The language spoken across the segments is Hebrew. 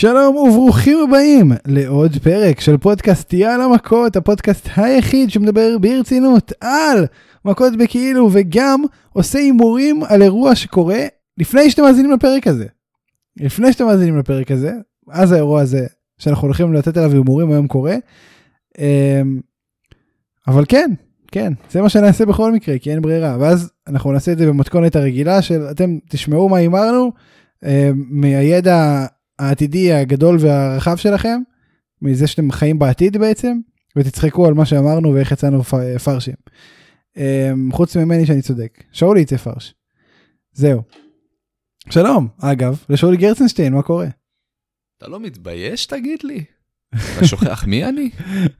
שלום וברוכים הבאים לעוד פרק של פודקאסט יאללה מכות, הפודקאסט היחיד שמדבר ברצינות על מכות בכאילו וגם עושה הימורים על אירוע שקורה לפני שאתם מאזינים לפרק הזה. לפני שאתם מאזינים לפרק הזה, אז האירוע הזה שאנחנו הולכים לתת עליו הימורים היום קורה. אמ, אבל כן, כן, זה מה שנעשה בכל מקרה, כי אין ברירה. ואז אנחנו נעשה את זה במתכונת הרגילה של אתם תשמעו מה הימרנו אמ, מהידע העתידי הגדול והרחב שלכם, מזה שאתם חיים בעתיד בעצם, ותצחקו על מה שאמרנו ואיך יצאנו פרשים. אמ, חוץ ממני שאני צודק. שאולי יצא פרש. זהו. שלום, אגב, לשאולי גרצנשטיין, מה קורה? אתה לא מתבייש תגיד לי? אתה שוכח מי אני?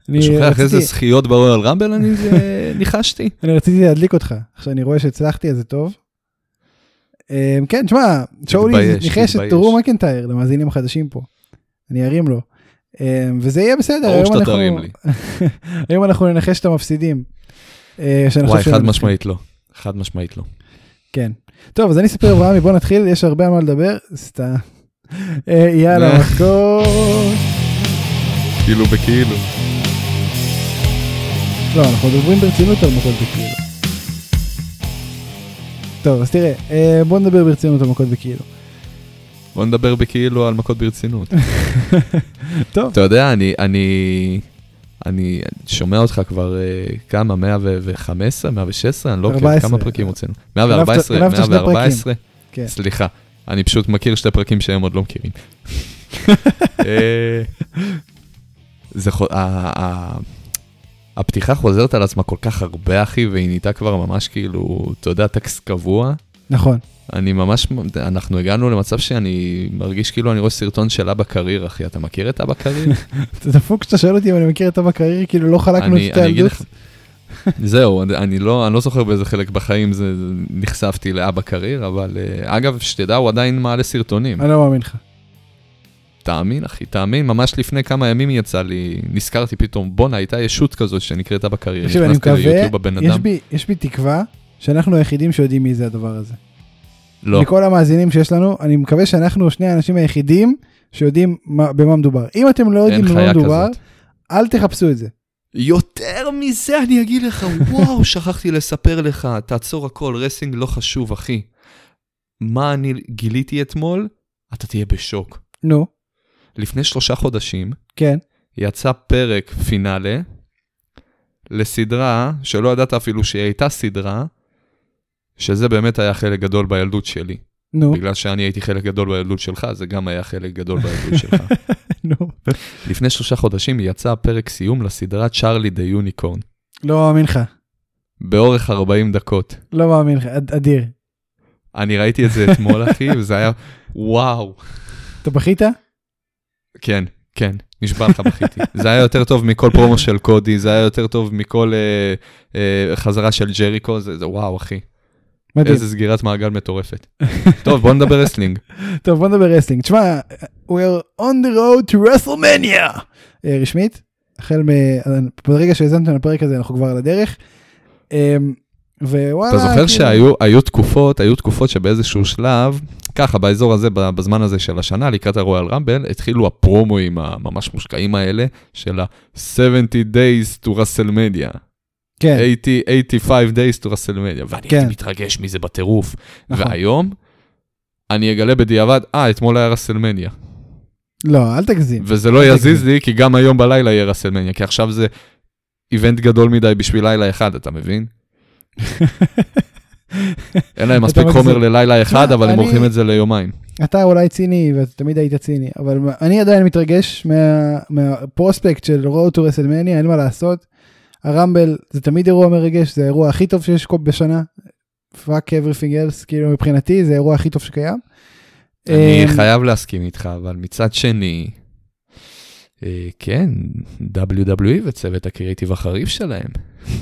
אני אתה שוכח איזה זכיות ברואל רמבל אני ניחשתי? אני רציתי להדליק אותך. עכשיו אני רואה שהצלחתי, אז זה טוב. אמ, כן, תשמע, שאולי ניחש את. דרום מקנטייר למאזינים החדשים פה. אני ארים לו. אמ, וזה יהיה בסדר. ברור היום שאתה אנחנו- תרים לי. היום אנחנו ננחש את המפסידים. אה, וואי, חד משמעית לא. חד משמעית לא. כן. טוב, אז אני אספר אברהמי, בוא נתחיל, יש הרבה על מה לדבר. סתם. אה, יאללה, אה. מכות. כאילו בכאילו. לא, אנחנו מדברים ברצינות על מכות בכאילו. טוב, אז תראה, אה, בוא נדבר ברצינות על מכות בכאילו. בוא נדבר בכאילו על מכות ברצינות. טוב, אתה יודע, אני, אני, אני שומע אותך כבר אה, כמה, 115, 116, אני לא 14. כמה פרקים הוצאנו? 114, גנבת שני 114. כן. סליחה, אני פשוט מכיר שתי פרקים שהם עוד לא מכירים. אה, זה הפתיחה חוזרת על עצמה כל כך הרבה, אחי, והיא נהייתה כבר ממש כאילו, אתה יודע, טקסט קבוע. נכון. אני ממש, אנחנו הגענו למצב שאני מרגיש כאילו אני רואה סרטון של אבא קריר, אחי. אתה מכיר את אבא קריר? זה דפוק שאתה שואל אותי אם אני מכיר את אבא קריירי, כאילו לא חלקנו את הילדות. זהו, אני לא, אני לא זוכר באיזה חלק בחיים זה, זה נחשפתי לאבא קריר, אבל אה, אגב, שתדע, הוא עדיין מעלה סרטונים. אני לא מאמין לך. תאמין, אחי, תאמין, ממש לפני כמה ימים יצא לי, נזכרתי פתאום, בואנה, הייתה ישות כזאת שנקראת אבא קריר. תקשיב, אני נכנסתי ליוטיוב הבן יש אדם. בי- יש בי תקווה שאנחנו היחידים שיודעים מי זה הדבר הזה. לא, מכל המאזינים שיש לנו, אני מקווה שאנחנו שני האנשים היחידים שיודעים מה- במה מדובר. אם אתם לא יודעים במה מדובר, כזאת. אל תחפשו את זה. יותר מזה אני אגיד לך, וואו, שכחתי לספר לך, תעצור הכל, רסלינג לא חשוב, אחי. מה אני גיליתי אתמול? אתה תהיה בשוק. נו, לפני שלושה חודשים כן. יצא פרק פינאלה לסדרה שלא ידעת אפילו שהיא הייתה סדרה, שזה באמת היה חלק גדול בילדות שלי. נו, בגלל שאני הייתי חלק גדול בילדות שלך, זה גם היה חלק גדול בילדות שלך. נו. לפני שלושה חודשים יצא פרק סיום לסדרה צ'ארלי דה יוניקורן, לא מאמין לך. באורך 40 דקות. לא מאמין לך, אד- אדיר. אני ראיתי את זה אתמול, אחי, וזה היה וואו. אתה בכית? כן, כן, נשבע לך בכיתי. זה היה יותר טוב מכל פרומו של קודי, זה היה יותר טוב מכל אה, אה, חזרה של ג'ריקו, זה, זה וואו, אחי. מדהים. איזה סגירת מעגל מטורפת. טוב, בוא נדבר רסלינג. טוב, בוא נדבר רסלינג. תשמע, we are on the road to WrestleMania. אה, רשמית, החל מ... ברגע שהאזנתם לפרק הזה אנחנו כבר על הדרך. ווואלה, אתה זוכר כאילו- שהיו היו תקופות, היו תקופות שבאיזשהו שלב, ככה, באזור הזה, בזמן הזה של השנה, לקראת הרויאל רמבל, התחילו הפרומואים הממש מושקעים האלה, של ה-70 days to WrestleMania. כן, 80, 85 days to WrestleMania, ואני כן. הייתי מתרגש מזה בטירוף. נכון. והיום, אני אגלה בדיעבד, אה, אתמול היה רסלמניה. לא, אל תגזים. וזה לא יזיז תגזים. לי, כי גם היום בלילה יהיה רסלמניה, כי עכשיו זה איבנט גדול מדי בשביל לילה אחד, אתה מבין? אין להם מספיק. חומר ללילה אחד, אבל הם עורכים את זה ליומיים. אתה אולי ציני ואתה תמיד היית ציני, אבל אני עדיין מתרגש מה- מהפרוספקט של road to WrestleMania, אין מה לעשות. הרמבל זה תמיד אירוע מרגש, זה האירוע הכי טוב שיש בשנה. fuck everything else, כאילו מבחינתי זה האירוע הכי טוב שקיים. אני אה, חייב להסכים איתך, אבל מצד שני, כן, WWE וצוות הקריאיטיב החריף שלהם.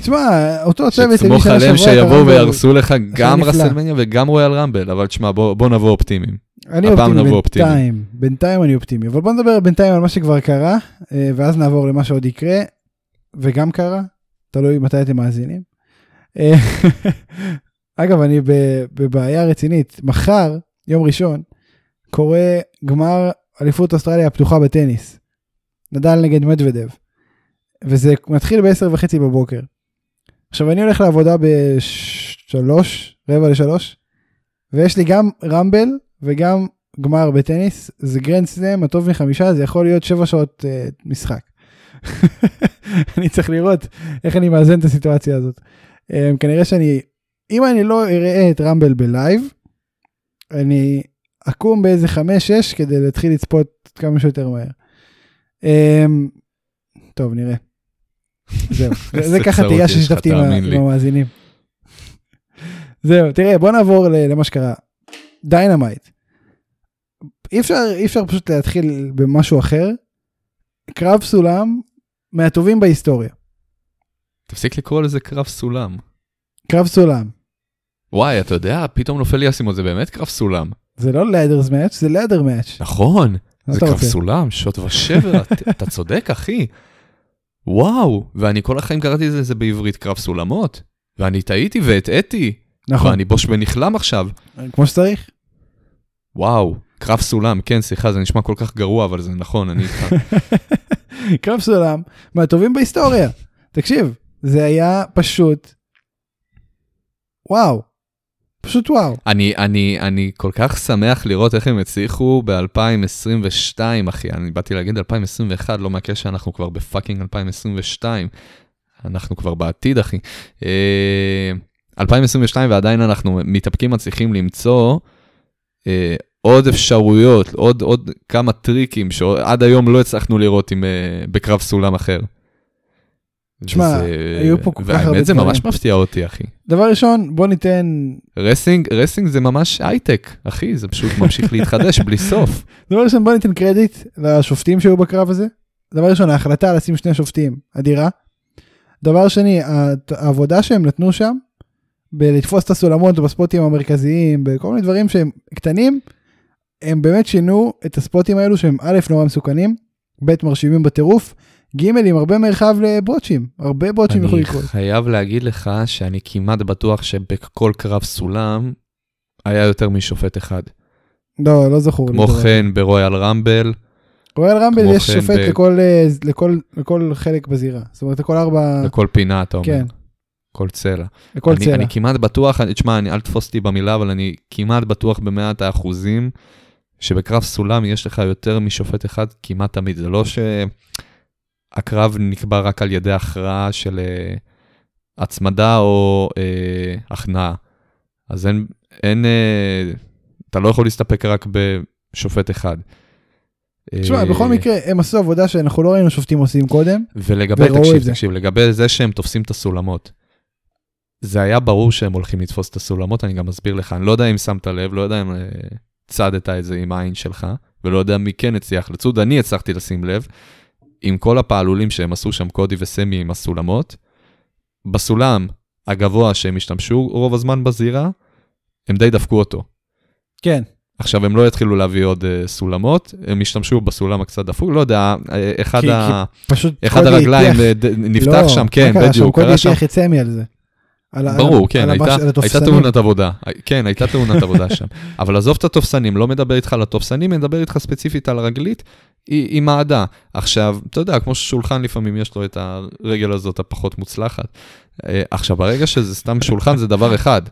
תשמע, אותו צוות שתסמוך עליהם את שיבואו. ויהרסו לך גם. רסלמניה וגם רויאל רמבל, אבל תשמע, בוא בוא נבוא אופטימיים. אני אופטימי. בינתיים, בינתיים אני אופטימי, אבל בוא נדבר בינתיים על מה שכבר קרה, אה, ואז נעבור למה שעוד יקרה, וגם קרה, תלוי מתי אתם מאזינים. אה, אגב, אני בבעיה רצינית, מחר, יום ראשון, קורה גמר אליפות אוסטרליה הפתוחה בטניס. נדל נגד מדוודב. וזה מתחיל ב-10 וחצי בבוקר. עכשיו אני הולך לעבודה בשלוש, רבע לשלוש, ויש לי גם רמבל וגם גמר בטניס, זה גרנד סלאם הטוב מחמישה, זה יכול להיות שבע שעות uh, משחק. אני צריך לראות איך אני מאזן את הסיטואציה הזאת. Um, כנראה שאני, אם אני לא אראה את רמבל ב live, אני אקום באיזה חמש שש כדי להתחיל לצפות כמה שיותר מהר. Um, טוב, נראה. זהו, זה ככה תהייה ששיתפתי עם המאזינים. זהו, תראה, בוא נעבור למה שקרה. Dynamite. אי אפשר, אי אפשר פשוט להתחיל במשהו אחר. קרב סולם מהטובים בהיסטוריה. תפסיק לקרוא לזה קרב סולם. קרב סולם. וואי, אתה יודע, פתאום נופל לי אסימון, זה באמת קרב סולם. זה לא לדרס מאץ', זה לדר מאץ'. נכון, זה קרב סולם, שוט ושבר, אתה צודק, אחי. וואו, ואני כל החיים קראתי לזה בעברית קרב סולמות, ואני טעיתי והטעיתי. נכון. ואני בוש ונכלם עכשיו. כמו שצריך. וואו, קרב סולם, כן, סליחה, זה נשמע כל כך גרוע, אבל זה נכון, אני איתך. קרב סולם, מהטובים בהיסטוריה. תקשיב, זה היה פשוט, וואו, פשוט וואו. אני, אני, אני כל כך שמח לראות איך הם הצליחו ב-2022, אחי. אני באתי להגיד 2021, לא מהקשר שאנחנו כבר בפאקינג 2022. אנחנו כבר בעתיד, אחי. 2022 אה, ועדיין אנחנו מתאפקים מצליחים למצוא אה, עוד אפשרויות, עוד, עוד כמה טריקים שעד היום לא הצלחנו לראות עם, אה, בקרב סולם אחר. תשמע, היו פה כל כך הרבה דברים. והאמת זה ממש מפתיע אותי, אחי. דבר ראשון, בוא ניתן... wrestling, wrestling זה ממש הייטק, אחי, זה פשוט ממשיך להתחדש בלי סוף. דבר ראשון, בוא ניתן קרדיט לשופטים שהיו בקרב הזה. דבר ראשון, ההחלטה לשים שני שופטים, אדירה. דבר שני, העבודה שהם נתנו שם, בלתפוס את הסולמות בספוטים המרכזיים, בכל מיני דברים שהם קטנים, הם באמת שינו את הספוטים האלו שהם א', נורא מסוכנים, ב', מרשימים בטירוף, ג' עם הרבה מרחב לבוטשים, הרבה בוטשים יכולים לקרות. אני חייב להגיד לך שאני כמעט בטוח שבכל קרב סולם היה יותר משופט אחד. לא, לא זכור. כמו כן ברויאל רמבל. רויאל רמבל יש כן שופט ב... לכל, אה, לכל, לכל חלק בזירה, זאת אומרת לכל ארבע... לכל פינה אתה אומר. כן. כל צלע. לכל אני, צלע. אני כמעט בטוח, תשמע, אל תתפוס אותי במילה, אבל אני כמעט בטוח במאת האחוזים שבקרב סולם יש לך יותר משופט אחד כמעט תמיד. זה לא ש... הקרב נקבע רק על ידי הכרעה של uh, הצמדה או uh, הכנעה. אז אין, אין uh, אתה לא יכול להסתפק רק בשופט אחד. תשמע, בכל מקרה, הם עשו עבודה שאנחנו לא ראינו שופטים עושים קודם. ולגבי, תקשיב, תקשיב, לגבי זה שהם תופסים את הסולמות. זה היה ברור שהם הולכים לתפוס את הסולמות, אני גם אסביר לך, אני לא יודע אם שמת לב, לא יודע אם צדת את זה עם העין שלך, ולא יודע מי כן הצליח לצוד, אני הצלחתי לשים לב. עם כל הפעלולים שהם עשו שם, קודי וסמי עם הסולמות, בסולם הגבוה שהם השתמשו רוב הזמן בזירה, הם די דפקו אותו. כן. עכשיו, הם לא יתחילו להביא עוד uh, סולמות, הם השתמשו בסולם הקצת דפוק, לא יודע, אה, אחד, כי, ה... כי פשוט אחד הרגליים התייח... אה, נפתח לא, שם, כן, בדיוק, קרה שם. קודי התייח את סמי על זה. על, ברור, כן, על הייתה, הייתה תאונת עבודה. כן, הייתה תאונת עבודה שם. אבל עזוב את התופסנים, לא מדבר איתך על התופסנים, מדבר איתך ספציפית על הרגלית, היא, היא מעדה. עכשיו, אתה יודע, כמו ששולחן לפעמים יש לו את הרגל הזאת הפחות מוצלחת. אה, עכשיו, ברגע שזה סתם שולחן זה דבר אחד.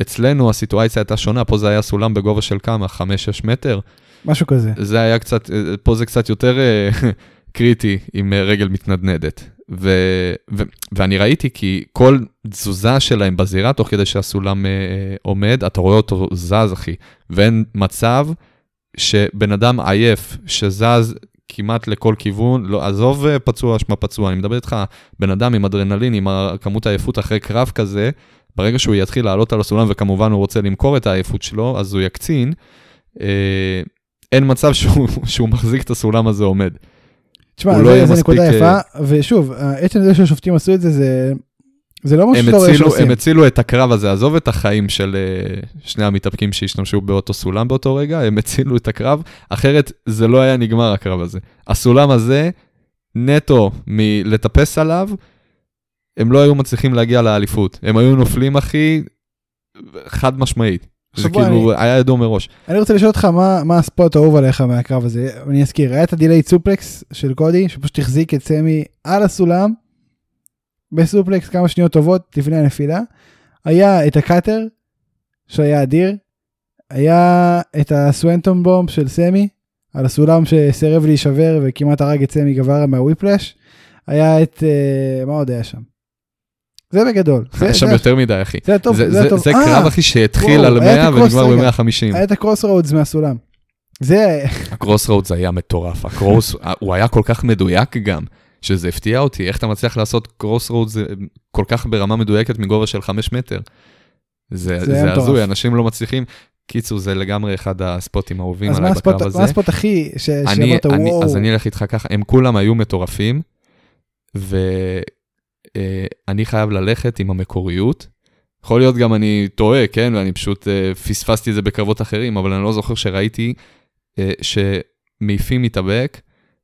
אצלנו הסיטואציה הייתה שונה, פה זה היה סולם בגובה של כמה? 5-6 מטר? משהו כזה. זה היה קצת, אה, פה זה קצת יותר אה, קריטי עם רגל מתנדנדת. ו, ו, ואני ראיתי כי כל תזוזה שלהם בזירה, תוך כדי שהסולם אה, עומד, אתה רואה אותו זז, אחי. ואין מצב שבן אדם עייף, שזז כמעט לכל כיוון, לא, עזוב אה, פצוע, שמע פצוע, אני מדבר איתך, בן אדם עם אדרנלין, עם כמות העייפות אחרי קרב כזה, ברגע שהוא יתחיל לעלות על הסולם, וכמובן הוא רוצה למכור את העייפות שלו, אז הוא יקצין, אה, אין מצב שהוא, שהוא מחזיק את הסולם הזה עומד. תשמע, לא זו נקודה יפה, ושוב, עצם זה שהשופטים עשו את זה, זה זה לא משהו שאתה רואה שעושים. הם הצילו את הקרב הזה, עזוב את החיים של uh, שני המתאפקים שהשתמשו באותו סולם באותו רגע, הם הצילו את הקרב, אחרת זה לא היה נגמר הקרב הזה. הסולם הזה, נטו מלטפס עליו, הם לא היו מצליחים להגיע לאליפות. הם היו נופלים, אחי, חד משמעית. זה כאילו היה ידוע מראש. אני רוצה לשאול אותך מה, מה ה spot האהוב עליך מהקרב הזה. אני אזכיר, היה את ה delay suplex של קודי, שפשוט החזיק את סמי על הסולם, ב suplex כמה שניות טובות לפני הנפילה. היה את ה cutter, שהיה אדיר. היה את ה Swanton bomb של סמי, על הסולם שסירב להישבר וכמעט הרג את סמי גברה מה whiplash. היה את, אה, מה עוד היה שם? זה בגדול. זה, היה שם יותר מדי, אחי. זה הטוב, זה- זה זה. זה אה, קרב, אחי, שהתחיל על היה את 100 ה Cross ונגמר רגע. ב-150. היה את ה Cross Rhodes מהסולם. זה, ה Cross Rhodes היה מטורף, ה Cross, הוא היה כל כך מדויק גם, שזה הפתיע אותי, איך אתה מצליח לעשות Cross Rhodes כל כך ברמה מדויקת מגובה של 5 מטר. זה. הזוי, אנשים לא מצליחים. קיצור, זה לגמרי אחד הספוטים האהובים אז עליי הספוט, בקרב הזה. מה הספוט הכי, שאמרת וואו, אז אני אלך איתך ככה, הם כולם היו מטורפים, ואני חייב ללכת עם המקוריות. יכול להיות גם אני טועה, כן, ואני פשוט אה, פספסתי את זה בקרבות אחרים, אבל אני לא זוכר שראיתי אה, שמעיפים מתאבק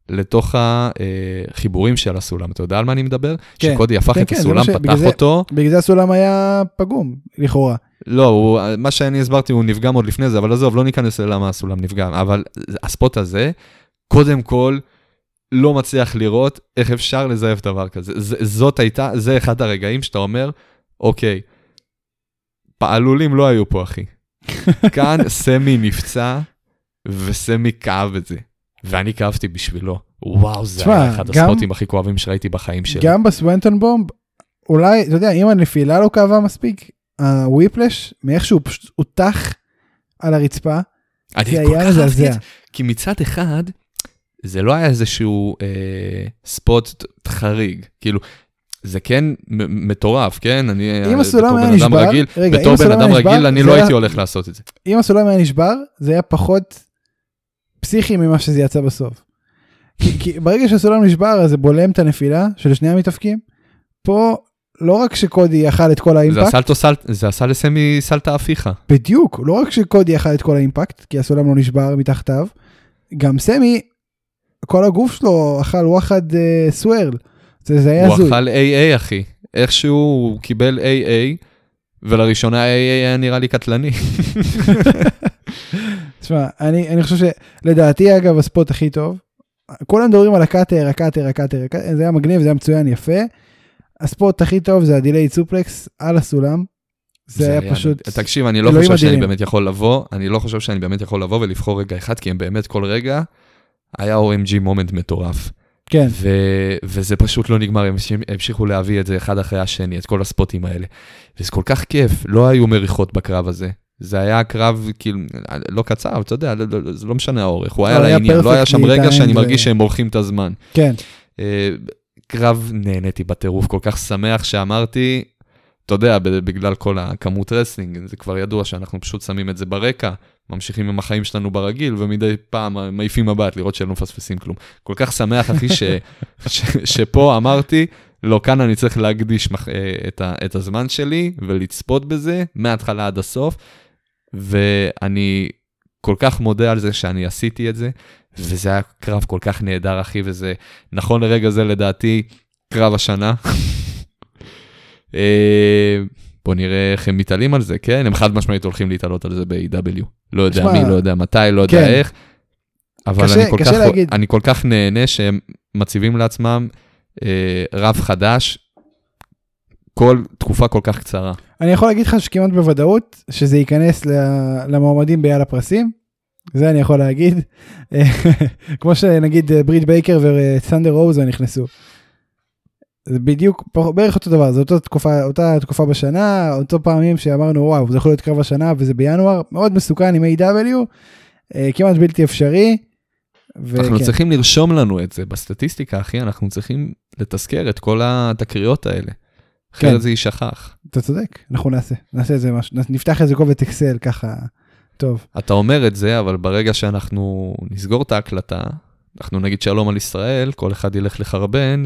לתוך החיבורים של הסולם. אתה יודע על מה אני מדבר? כן. שקודי הפך כן, את כן, הסולם, פתח בגלל זה- אותו. בגלל זה הסולם היה פגום, לכאורה. לא, הוא, מה שאני הסברתי, הוא נפגם עוד לפני זה, אבל עזוב, לא ניכנס ללמה הסולם נפגם. אבל הספוט הזה, קודם כל, לא מצליח לראות איך אפשר לזייף דבר כזה. ז, זאת הייתה, זה אחד הרגעים שאתה אומר, אוקיי, פעלולים לא היו פה, אחי. כאן סמי נפצע, וסמי כאב את זה. ואני כאבתי בשבילו. וואו, זה תשמע, היה אחד גם- הספוטים הכי כואבים שראיתי בחיים שלי. גם בסוונטון בומב, אולי, אתה יודע, אם הנפילה לא כאבה מספיק, הוויפלש, מאיך שהוא פשוט הוטח על הרצפה, זה היה מזעזע. כי מצד אחד, זה לא היה איזשהו אה, ספוט חריג, כאילו, זה כן מטורף, כן? אני, אם אה, הסולם היה נשבר, רגיל, רגע, בתור בן אדם נשבר, רגיל, אני זה לא היה- הייתי הולך לעשות את זה. אם הסולם היה נשבר, זה היה פחות פסיכי ממה שזה יצא בסוף. כי, כי ברגע שהסולם נשבר, אז זה בולם את הנפילה של שני המתאפקים. פה, לא רק שקודי אכל את כל זה האימפקט, עשה אותו סל, זה עשה לסמי סלטה הפיכה. בדיוק, לא רק שקודי אכל את כל האימפקט, כי הסולם לא נשבר מתחתיו, גם סמי, כל הגוף שלו אכל וואחד אה, סוורל. זה, זה היה הוא הזוי. אכל AA, אחי. איכשהו הוא קיבל AA, ולראשונה AA היה נראה לי קטלני. תשמע, אני, אני חושב שלדעתי אגב ה spot הכי טוב, כולם מדברים על הקאטר, הקאטר, הקאטר, הקאטר, זה היה מגניב, זה היה מצוין, יפה. ה spot הכי טוב זה ה delay suplex על הסולם. זה, היה פשוט, תקשיב, אני לא חושב שאני אדירים. באמת יכול לבוא, אני לא חושב שאני באמת יכול לבוא ולבחור רגע אחד, כי הם באמת כל רגע היה OMG moment מטורף. כן, ו- וזה פשוט לא נגמר, הם המש- המשיכו להביא את זה אחד אחרי השני, את כל הספוטים האלה. וזה כל כך כיף, לא היו מריחות בקרב הזה. זה היה קרב, כאילו, לא קצר, אתה יודע, לא, לא, זה לא משנה האורך, הוא היה לא, היה לעניין, לא היה שם רגע שאני מרגיש שהם מורחים את הזמן. כן, אה, קרב נהניתי בטירוף, כל כך שמח שאמרתי, אתה יודע, בגלל כל הכמות wrestling, זה כבר ידוע שאנחנו פשוט שמים את זה ברקע, ממשיכים עם החיים שלנו ברגיל, ומדי פעם מעיפים מבט לראות שלא מפספסים כלום. כל כך שמח, אחי, ש, ש, שפה אמרתי, לא, כאן אני צריך להקדיש מח, אה, את, ה, את הזמן שלי ולצפות בזה מההתחלה עד הסוף, ואני כל כך מודה על זה שאני עשיתי את זה, וזה היה קרב כל כך נהדר, אחי, וזה נכון לרגע זה לדעתי קרב השנה. אה, בוא נראה איך הם מתעלים על זה, כן? הם חד משמעית הולכים להתעלות על זה ב-AW. לא יודע תשמע, מי, לא יודע מתי, לא יודע כן. איך. אבל קשה- אני, כל קשה כך, להגיד. אני כל כך נהנה שהם מציבים לעצמם אה, רב חדש כל תקופה כל כך קצרה. אני יכול להגיד לך שכמעט בוודאות שזה ייכנס למועמדים ביעל הפרסים. זה אני יכול להגיד. כמו שנגיד אה, ברית בייקר וסנדר רוזה נכנסו. זה בדיוק בערך אותו דבר, זו אותה תקופה, אותה תקופה בשנה, אותו פעמים שאמרנו וואו זה יכול להיות קרב השנה וזה בינואר, מאוד מסוכן עם A.W, אה, כמעט בלתי אפשרי. אנחנו וכן, צריכים לרשום לנו את זה בסטטיסטיקה, אחי, אנחנו צריכים לתזכר את כל התקריות האלה. כן. אחרת זה יישכח. אתה צודק, אנחנו נעשה, נעשה את זה משהו, נפתח איזה קובץ אקסל ככה, טוב. אתה אומר את זה, אבל ברגע שאנחנו נסגור את ההקלטה, אנחנו נגיד שלום על ישראל, כל אחד ילך לחרבן,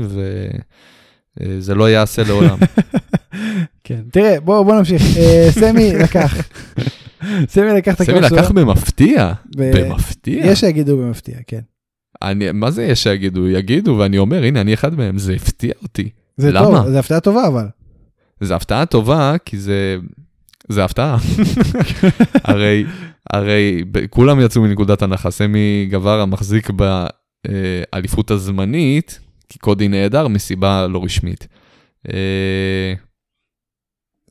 וזה לא ייעשה לעולם. כן, תראה, בוא, בוא נמשיך. אה, סמי לקח. סמי לקח את סמי הקרב לקח במפתיע, במפתיע. יש שיגידו במפתיע, כן. אני, מה זה יש שיגידו? יגידו, ואני אומר, הנה, אני אחד מהם, זה הפתיע אותי. זה למה? טוב, זה הפתעה טובה אבל. זו הפתעה טובה, כי זה... זה הפתעה. הרי, הרי כולם יצאו מנקודת הנחה, סמי גווארה מחזיק באליפות הזמנית, כי קודי נהדר מסיבה לא רשמית. אה,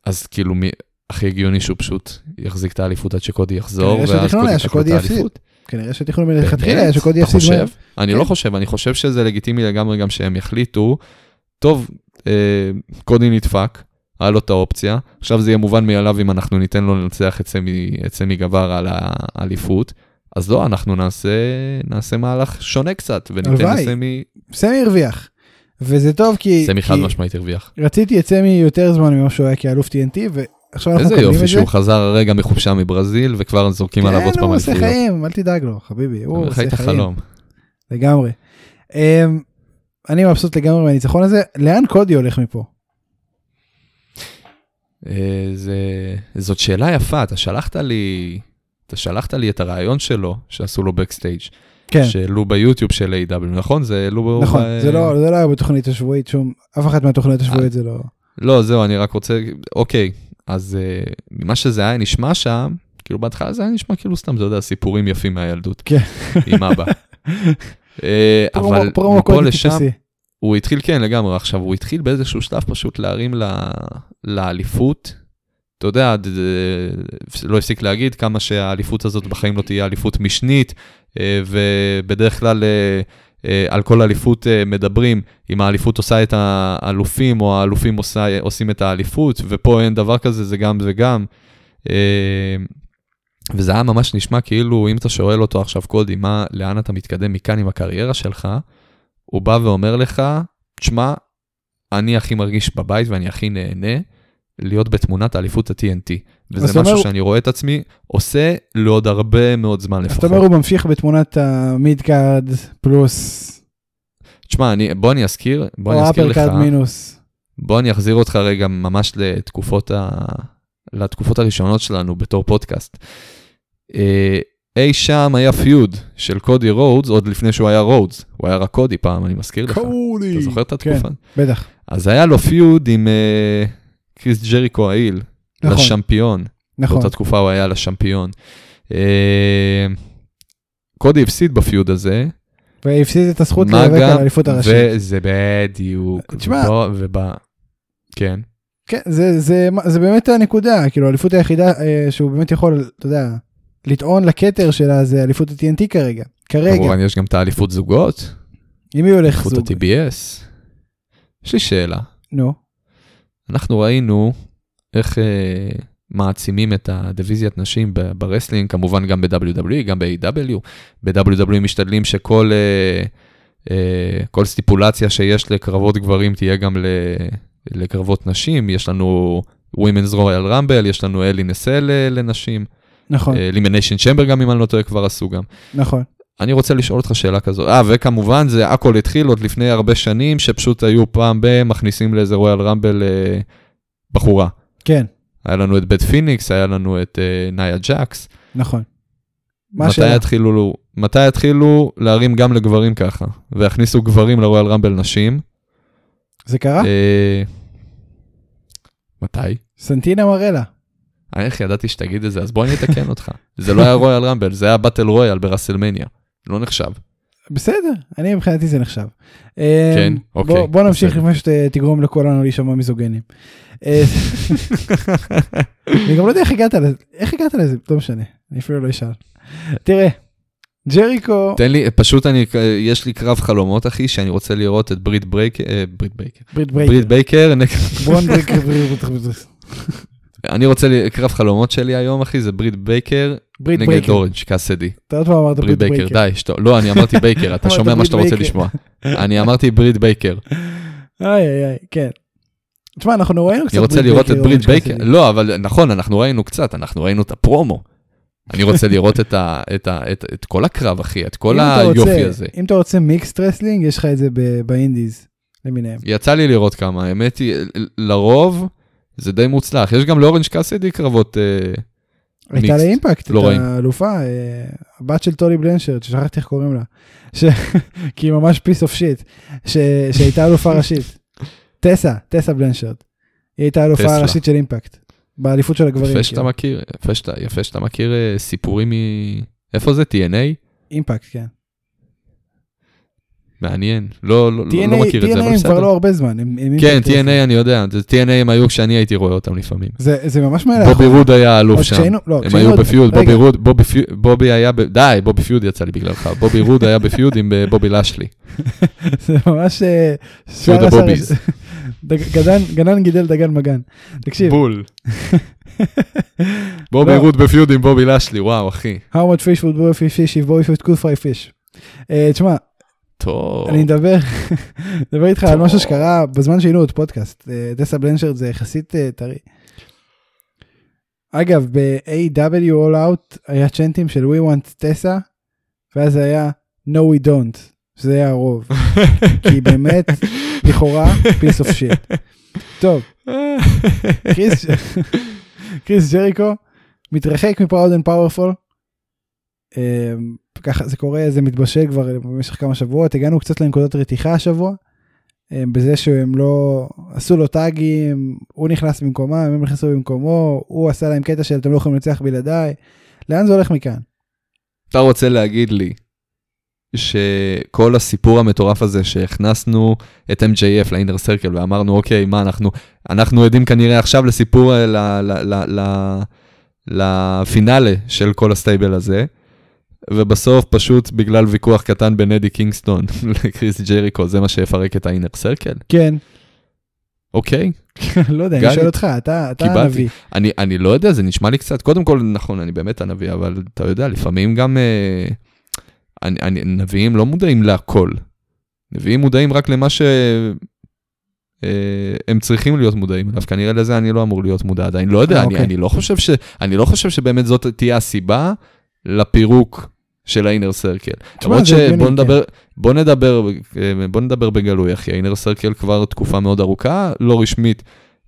אז כאילו, מי, הכי הגיוני שהוא פשוט יחזיק את האליפות עד שקודי יחזור, ואז קודי ייקח שקודי את. האליפות. כנראה שהתכנון מלכתחילה היה? שקודי אתה יפסיד מהר. חושב? אני כן. לא חושב, אני חושב שזה לגיטימי לגמרי גם שהם יחליטו, טוב, אה, קודי נדפק, היה לו את האופציה, עכשיו זה יהיה מובן מאליו אם אנחנו ניתן לו לנצח את סמי גבר על האליפות, אז לא, אנחנו נעשה, נעשה מהלך שונה קצת, וניתן הלוואי. לסמי, סמי הרוויח. וזה טוב כי, סמי חד משמעית הרוויח. רציתי את סמי יותר זמן ממה שהוא היה כאלוף TNT ועכשיו אנחנו איזה מקבלים יופי את זה. שהוא חזר הרגע מחופשה מברזיל, וכבר זורקים עליו עוד כן, פעם הוא עושה אליפויות. חיים, אל תדאג לו, חביבי, הוא חי עושה את חיים. החלום. לגמרי. אמ, אני מבסוט לגמרי מהניצחון הזה. לאן קודי הולך מפה? אה, זה, זאת שאלה יפה, אתה שלחת לי, אתה שלחת לי את הרעיון שלו, שעשו לו backstage, כן, שהעלו ביוטיוב של A.W, נכון? זה העלו... נכון, ב... זה לא זה לא היה בתוכנית השבועית שום, אף אחת מהתוכניות השבועיות זה לא... לא, זהו, אני רק רוצה, אוקיי, אז אה, ממה שזה היה נשמע שם, כאילו בהתחלה זה היה נשמע כאילו סתם, אתה יודע, סיפורים יפים מהילדות. כן. עם אבא. אה, אבל פרומו מפה לשם, טיפוסי. הוא התחיל, כן, לגמרי. עכשיו, הוא התחיל באיזשהו שלב פשוט להרים ל- לאליפות. אתה יודע, ד- לא הפסיק להגיד כמה שהאליפות הזאת בחיים לא תהיה אליפות משנית, אה, ובדרך כלל אה, אה, על כל אליפות אה, מדברים, אם האליפות עושה את האלופים, או האלופים עושה, עושים את האליפות, ופה אין דבר כזה, זה גם וגם. אה, וזה היה ממש נשמע כאילו, אם אתה שואל אותו עכשיו, קודי, מה, לאן אתה מתקדם מכאן עם הקריירה שלך, הוא בא ואומר לך, תשמע, אני הכי מרגיש בבית ואני הכי נהנה להיות בתמונת האליפות ה-TNT. וזה משהו אומר- שאני רואה את עצמי עושה לעוד הרבה מאוד זמן לפחות. אתה אומר הוא ממשיך בתמונת ה mid card פלוס, תשמע, אני, בוא אני אזכיר, בוא אני או אזכיר לך, card מינוס. בוא אני אחזיר אותך רגע ממש לתקופות, ה... לתקופות הראשונות שלנו בתור פודקאסט. אה, אי שם היה feud של קודי רודס עוד לפני שהוא היה רודס, הוא היה רק קודי פעם, אני מזכיר לך. קודי. אתה זוכר את כן, התקופה? בטח. אז היה לו פיוד עם אה, קריס ג'ריקו העיל, נכון, לשמפיון. נכון. באותה תקופה הוא היה לשמפיון. אה, קודי הפסיד בפיוד הזה, והפסיד את הזכות להיאבק על האליפות הראשית. וזה בדיוק. תשמע. ובא, כן. כן, זה, זה, זה באמת הנקודה, כאילו האליפות היחידה אה, שהוא באמת יכול, אתה יודע, לטעון לכתר שלה זה אליפות ה-TNT כרגע. כרגע, כמובן יש גם את האליפות זוגות, עם מי הולך אליפות זוג? ה-TBS. יש לי שאלה, נו, אנחנו ראינו איך אה, מעצימים את הדיוויזיית נשים ב wrestling, כמובן גם ב-WWE, גם ב-AEW. ב-WWE משתדלים שכל אה, אה, כל סטיפולציה שיש לקרבות גברים תהיה גם ל- לקרבות נשים. יש לנו Women's Royal Rumble, יש לנו Hell in a Cell אה, לנשים, נכון, Elimination Chamber גם אם אני לא טועה כבר עשו גם. נכון. אני רוצה לשאול אותך שאלה כזו, אה, וכמובן זה הכל התחיל עוד לפני הרבה שנים, שפשוט היו פעם ב... מכניסים לאיזה Royal Rumble אה, בחורה. כן, היה לנו את בית פיניקס, היה לנו את אה, נאיה ג'קס. נכון. מה מתי? התחילו, מתי התחילו להרים גם לגברים ככה, והכניסו גברים ל Royal Rumble נשים? זה קרה? אה, מתי? סנטינה מרלה. איך ידעתי שתגיד את זה, אז בוא אני אתקן אותך. זה לא היה Royal Rumble, זה היה battle royal ב WrestleMania. לא נחשב. בסדר, אני מבחינתי זה נחשב. כן, אמ, אוקיי, בוא- בוא נמשיך. לפני שתגרום לכולנו להישמע מיזוגנים. אה, אני גם לא יודע איך הגעת לזה, איך הגעת לזה, לא משנה, אני אפילו לא אשאל. תראה, ג'ריקו, תן לי, פשוט אני, יש לי קרב חלומות, אחי, שאני רוצה לראות את ברית ברייקר, אה, ברית בייקר, ברית ברית ברייקר, ברון ברייקר, ברית ברייקר, אני רוצה, ל- קרב חלומות שלי היום, אחי, זה ברית בייקר ברית נגד ברייקר, אורנג' קאסדי. אתה עוד פעם אמרת ברית בייקר, די, שתו- לא, אני אמרתי בייקר, אתה שומע מה ברית שאתה רוצה בייקר. לשמוע. אני אמרתי ברית בייקר. איי איי איי, כן. תשמע, אנחנו ראינו קצת אני רוצה לראות את ברית בייקר. לא, אבל נכון, אנחנו ראינו קצת, אנחנו ראינו את הפרומו. אני רוצה לראות את ה- את ה- את- את כל הקרב, אחי, את כל אתה רוצה- היופי הזה. אם אתה רוצה mixed wrestling, יש לך את זה ב indies, למיניהם. יצא לי לראות כמה, האמת היא, לרוב זה די מוצלח. יש גם לאורנג' קאסדי קרבות, אה, הייתה mixed, לאימפקט, לא את. האלופה, אה, הבת של טולי בלנשרד, ששכחתי איך קוראים לה, ש- כי היא ממש piece of shit, שהייתה אלופה ראשית. טסה, טסה בלנשרד. היא הייתה האלופה טסה. הראשית של אימפקט. באליפות של הגברים. יפה שאתה כאילו. מכיר, יפה שאתה, יפה שאתה מכיר אה, סיפורים מ... איפה זה? TNA? Impact, כן. מעניין. לא, לא, לא- TNA לא מכיר את זה, TNA אבל הם כבר בסדר. לא הרבה זמן. הם- הם כן, TNA אני יודע, זה TNA הם היו כשאני הייתי רואה אותם לפעמים. זה זה ממש מעלה. בובי רוד היה אלוף שם. כשהיינו- לא, הם היו עוד- ב feud, רגע. בובי רוד, בובי בובי היה, ב- די, בובי feud יצא לי בגללך, בובי רוד היה ב feud עם אה, בובי לאשלי. זה ממש... אה, feud הבוביז. גדן, גנן גידל דגן מגן. תקשיב, בול. בובי לא. רוד בפיוד עם בובי לשלי, וואו, אחי. how much fish would boy fish fish if boy fish could fry fish. אה, תשמע, טוב. אני מדבר, מדבר איתך על. משהו שקרה בזמן שהיינו עוד פודקאסט. אה, טסה בלנשרד זה יחסית אה, טרי. אגב, ב-AW All Out היה צ'נטים של We want טסה, ואז היה No we don't, שזה היה הרוב. כי באמת, לכאורה, piece of shit. טוב, קריס, קריס ג'ריקו מתרחק מ Proud and Powerful. ככה זה קורה, זה מתבשל כבר במשך כמה שבועות, הגענו קצת לנקודות רתיחה השבוע, אמ, בזה שהם לא, עשו לו טאגים, הוא נכנס במקומם, הם נכנסו במקומו, הוא עשה להם קטע של אתם לא יכולים לנצח בלעדיי, לאן זה הולך מכאן? אתה רוצה להגיד לי שכל הסיפור המטורף הזה שהכנסנו את MJF ל Inner Circle ואמרנו אוקיי מה אנחנו אנחנו עדים כנראה עכשיו לסיפור אה, לפינאלה של כל ה stable הזה. ובסוף פשוט בגלל ויכוח קטן בין אדי קינגסטון לקריס ג'ריקו זה מה שיפרק את ה Inner Circle כן, אוקיי לא יודע, אני שואל אותך, אתה. הנביא. אני, אני לא יודע, זה נשמע לי קצת, קודם כל, נכון, אני באמת הנביא, אבל אתה יודע, לפעמים גם אה, אני, אני, נביאים לא מודעים להכל. נביאים מודעים רק למה שהם אה, צריכים להיות מודעים אליו, כנראה לזה אני לא אמור להיות מודע עדיין, לא יודע, אה, אני, אוקיי. אני, לא חושב ש, אני לא חושב שבאמת זאת תהיה הסיבה לפירוק של סרקל. תשמע, למרות שבוא כן. נדבר, בוא נדבר, אה, בוא נדבר בגלוי, אחי, האינר סרקל כבר תקופה מאוד ארוכה, לא רשמית,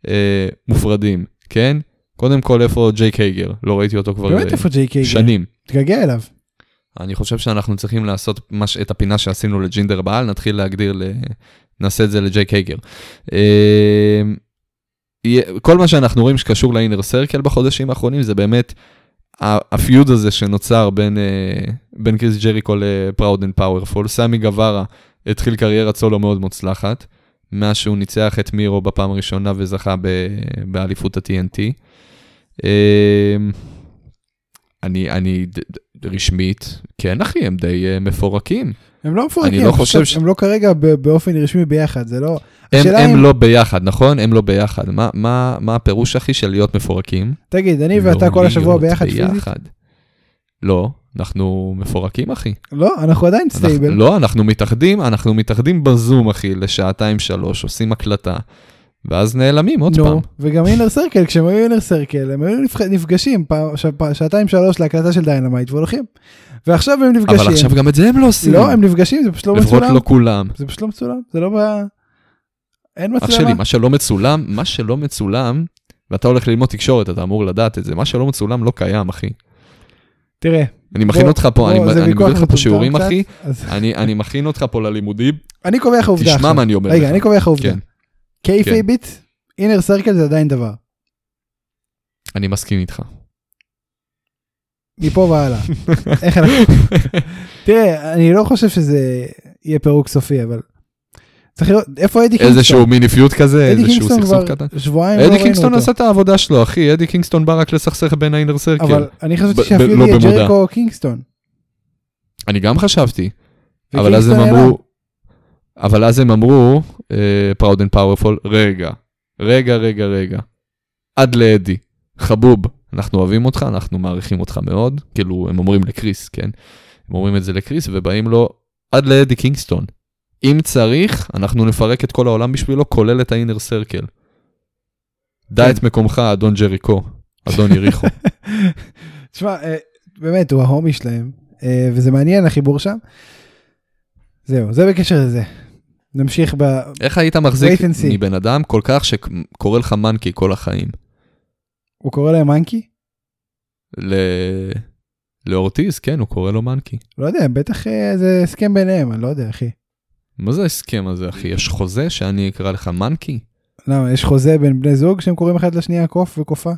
אה, מופרדים, כן? קודם כל, איפה ג'ייק הייגר? לא ראיתי אותו כבר באמת אה, איפה ג'יי קיי? שנים. תתגעגע אליו. אני חושב שאנחנו צריכים לעשות מש, את הפינה שעשינו לג'ינדר מהאל, נתחיל להגדיר, ל... נעשה את זה לג'ייק הייגר. אה, כל מה שאנחנו רואים שקשור ל Inner Circle בחודשים האחרונים זה באמת ה feud הזה שנוצר בין, אה, בין קריס ג'ריקו ל Proud and Powerful. סמי גווארה התחיל קריירת סולו מאוד מוצלחת, מאז שהוא ניצח את מירו בפעם הראשונה וזכה ב- באליפות ה-TNT. אה, אני, אני רשמית, כן אחי, הם די אה, מפורקים. הם לא מפורקים, אני לא חושב ש- הם לא כרגע באופן רשמי ביחד, זה לא... הם, הם אם- לא ביחד, נכון? הם לא ביחד. מה, מה, מה הפירוש, אחי, של להיות מפורקים? תגיד, אני לא ואתה כל השבוע להיות ביחד פיזית? לא, אנחנו מפורקים, אחי. לא, אנחנו עדיין אנחנו, stable. לא, אנחנו מתאחדים, אנחנו מתאחדים בזום, אחי, לשעתיים שלוש, עושים הקלטה, ואז נעלמים עוד פעם. נו, וגם Inner Circle, כשהם היו Inner Circle, הם היו נפגשים פעם- ש- פעם- שעתיים שלוש להקלטה של Dynamite והולכים. ועכשיו הם נפגשים. אבל עכשיו גם את זה הם לא עושים. לא, הם נפגשים, זה פשוט לא לפחות מצולם. לא כולם. זה פשוט לא מצולם, זה לא ב... אין אח מצלמה. שלי, מה שלא מצולם, מה שלא מצולם, ואתה הולך ללמוד תקשורת, אתה אמור לדעת את זה, מה שלא מצולם לא קיים, אחי. תראה. אני מכין בוא- אותך פה, בוא, אני אני מביא אותך פה שיעורים, אחי. אז אני אני מכין אותך פה ללימודים, אני קובע לך עובדה תשמע. מה אני אומר רגע, לך. אני קובע לך עובדה. כן. kayfabe ית, Inner Circle זה עדיין דבר. אני מסכים איתך. מפה והלאה. איך אנחנו... תראה, אני לא חושב שזה יהיה פירוק סופי, אבל... צריך לראות, איפה אדי קינגסטון? איזשהו mini feud כזה, אדי איזשהו קינגסטון סכסוך קטן. שבועיים לא אדי ראינו קינגסטון אותו. עשה את העבודה שלו, אחי, אדי קינגסטון בא רק לסכסך בין ה Inner Circle. אבל אני חשבתי שאפילו לא יהיה. ג'ריקו קינגסטון. אני גם חשבתי, אבל אז הם אמרו, אבל אז הם אמרו, Proud and Powerful, רגע, רגע, רגע, רגע, עד לאדי, חבוב, אנחנו אוהבים אותך, אנחנו מעריכים אותך מאוד, כאילו, הם אומרים לקריס, כן? הם אומרים את זה לקריס, ובאים לו, עד לאדי קינגסטון. אם צריך, אנחנו נפרק את כל העולם בשבילו, כולל את ה Inner Circle. דע כן. את מקומך, אדון ג'ריקו, אדון יריחו. תשמע, אה, באמת, הוא ההומי שלהם, אה, וזה מעניין החיבור שם. זהו, זה בקשר לזה. נמשיך ב... איך היית מחזיק. מבן אדם כל כך שקורא לך מנקי כל החיים? הוא קורא להם מנקי? ל... לאורטיז, כן, הוא קורא לו מנקי. לא יודע, בטח אה, זה הסכם ביניהם, אני לא יודע, אחי. מה זה ההסכם הזה, אחי? יש חוזה שאני אקרא לך מנקי? למה, יש חוזה בין בני זוג שהם קוראים אחד לשנייה קוף וקופה?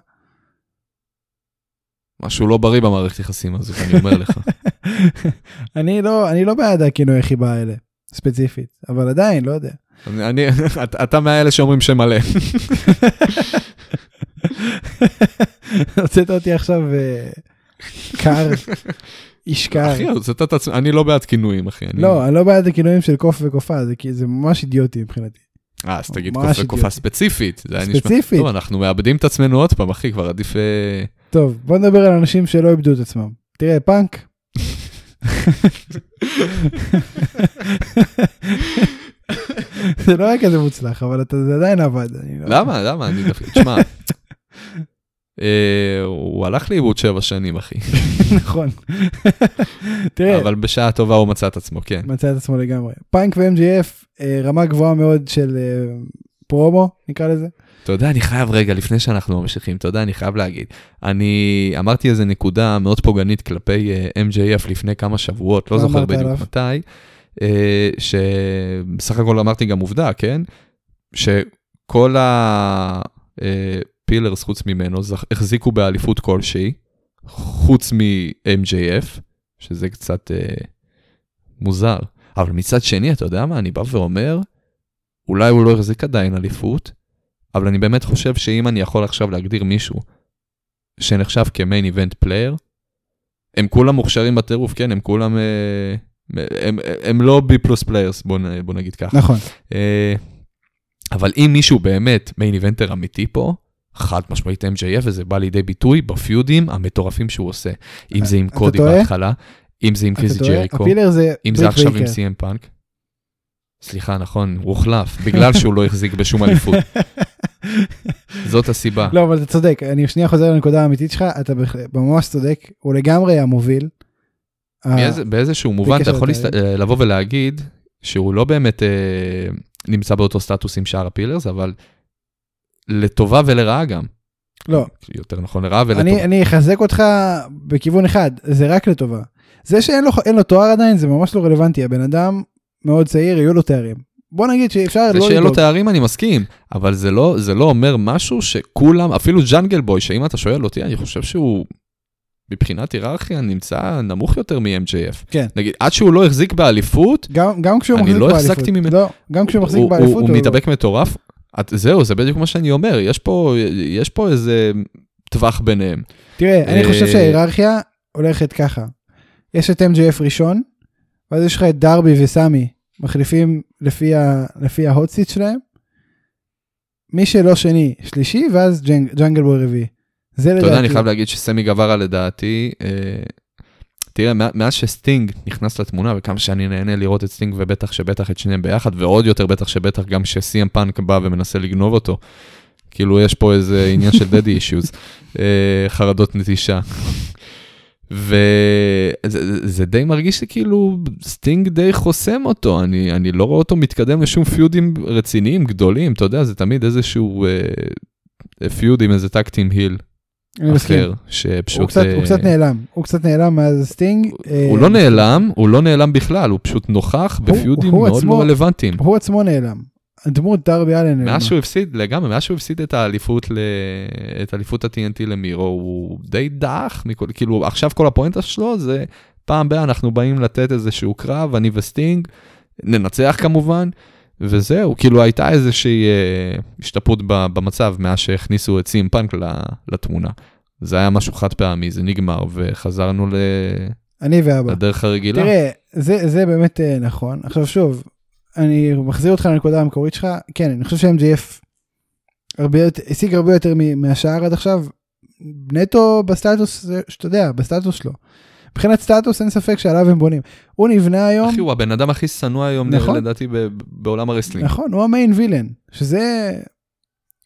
משהו לא בריא במערכת יחסים הזאת, אני אומר לך. אני לא, אני לא בעד הכינוי חיבה האלה, ספציפית, אבל עדיין, לא יודע. אני, אני- אתה- מהאלה שאומרים שם מלא. הוצאת אותי עכשיו אה, קר, איש קר. אחי, אז אתה תעצמך, אני לא בעד כינויים, אחי. לא, אני לא בעד הכינויים של קוף וקופה, זה ממש אידיוטי מבחינתי. אה, אז תגיד קוף וקופה. ספציפית. ספציפית. טוב, אנחנו מאבדים את עצמנו עוד פעם, אחי, כבר עדיף... אה, טוב, בוא נדבר על אנשים שלא איבדו את עצמם. תראה, פאנק. זה לא היה כזה מוצלח, אבל אתה- זה עדיין עבד. לא- למה? למה? אני דווקא... תשמע, אה, הוא הלך לאיבוד שבע שנים, אחי. נכון. תראה, אבל בשעה טובה הוא מצא את עצמו, כן. מצא את עצמו לגמרי. פאנק ו-MGF, אה, רמה גבוהה מאוד של אה, פרומו, נקרא לזה. אתה יודע, אני חייב רגע, לפני שאנחנו ממשיכים, אתה יודע, אני חייב להגיד. אני אמרתי איזה נקודה מאוד פוגענית כלפי אה, MJF לפני כמה שבועות, לא זוכר בדיוק עליו? מתי, אה, שבסך הכל אמרתי גם עובדה, כן? שכל ה pillars חוץ ממנו זכ- החזיקו באליפות כלשהי, חוץ מ-MJF, שזה קצת אה, מוזר. אבל מצד שני, אתה יודע מה, אני בא ואומר, אולי הוא לא החזיק עדיין אליפות, אבל אני באמת חושב שאם אני יכול עכשיו להגדיר מישהו שנחשב כ main event player, הם כולם מוכשרים בטירוף, כן, הם כולם, אה, הם, הם לא B plus players, בוא, נגיד ככה. נכון. אה, אבל אם מישהו באמת מיין איבנטר אמיתי פה, חד משמעית MJF, וזה בא לידי ביטוי בפיודים המטורפים שהוא עושה. אם זה עם קודי? בהתחלה, אם זה עם טועה? ג'ריקו, אם זה עכשיו עם. סי.אם פאנק. סליחה, נכון, הוא הוחלף, בגלל שהוא לא החזיק בשום אליפות. זאת הסיבה. לא, אבל אתה צודק, אני שנייה חוזר לנקודה האמיתית שלך, אתה ממש צודק, הוא לגמרי המוביל. באיזשהו מובן אתה יכול. להסת- לבוא ולהגיד שהוא לא באמת אה, נמצא באותו סטטוס עם שאר הפילרס, אבל לטובה ולרעה גם. לא, יותר נכון, לרעה ולטובה. אני, אני אחזק אותך בכיוון אחד, זה רק לטובה. זה שאין לו, לו תואר עדיין זה ממש לא רלוונטי, הבן אדם מאוד צעיר, יהיו לו תארים. בוא נגיד שאפשר זה לא שיהיה לו לדאוג. תארים אני מסכים, אבל זה לא, זה לא אומר משהו שכולם, אפילו ג'אנגל בוי, שאם אתה שואל אותי, אני חושב שהוא מבחינת היררכיה נמצא נמוך יותר מ-MJF. כן. נגיד, עד שהוא לא החזיק באליפות, גם, גם כשהוא אני מחזיק לא באליפות. החזקתי ממנו. לא, גם כשהוא מחזיק הוא, באליפות. הוא, הוא מתאבק מטורף. את, זהו, זה בדיוק מה שאני אומר, יש פה, יש פה איזה טווח ביניהם. תראה, אני חושב אה, שההיררכיה הולכת ככה. יש את MJF ראשון, ואז יש לך את דרבי וסמי מחליפים לפי, ה, לפי ההוט סיט שלהם. מי שלא שני, שלישי, ואז ג'נג, ג'אנגל בוי רביעי. זה אתה לדעתי. יודע, אני חייב להגיד שסמי גווארה לדעתי, אה, תראה, מא- מאז שסטינג נכנס לתמונה, וכמה שאני נהנה לראות את סטינג, ובטח שבטח את שניהם ביחד, ועוד יותר בטח שבטח גם כשסי.אם פאנק בא ומנסה לגנוב אותו. כאילו, יש פה איזה עניין של daddy issues, חרדות נטישה. וזה זה די מרגיש לי כאילו סטינג די חוסם אותו, אני, אני לא רואה אותו מתקדם לשום פיודים רציניים, גדולים, אתה יודע, זה תמיד איזשהו אה, feud עם איזה tag team heel. אני מסכים. שפשוט... הוא קצת, הוא אה, קצת נעלם, הוא קצת נעלם מאז סטינג. אה, הוא לא נעלם, הוא לא נעלם בכלל, הוא פשוט נוכח הוא- בפיודים הוא מאוד עצמו- לא רלוונטיים. הוא עצמו נעלם. הדמות דרבי אלן. מאז שהוא הפסיד, לגמרי, מאז שהוא הפסיד את האליפות, ל... את אליפות ה-TNT למירו, הוא די דעך, מכל, כאילו עכשיו כל הפואנטה שלו זה פעם בה אנחנו באים לתת איזשהו קרב, אני וסטינג, ננצח כמובן, וזהו, כאילו הייתה איזושהי אה, השתפרות ב- במצב מאז שהכניסו את סי.אם פאנק לתמונה. זה היה משהו חד פעמי, זה נגמר, וחזרנו ל... אני ואבא. לדרך הרגילה. תראה, זה, זה באמת אה, נכון. עכשיו שוב, אני מחזיר אותך לנקודה המקורית שלך, כן, אני חושב הרבה יותר, השיג הרבה יותר מהשאר עד עכשיו, נטו בסטטוס, שאתה יודע, בסטטוס שלו. מבחינת סטטוס אין ספק שעליו הם בונים. הוא נבנה היום, אחי, הוא הבן אדם הכי שנוא היום, נכון. לדעתי, ב- בעולם ה wrestling. נכון, הוא המיין וילן, שזה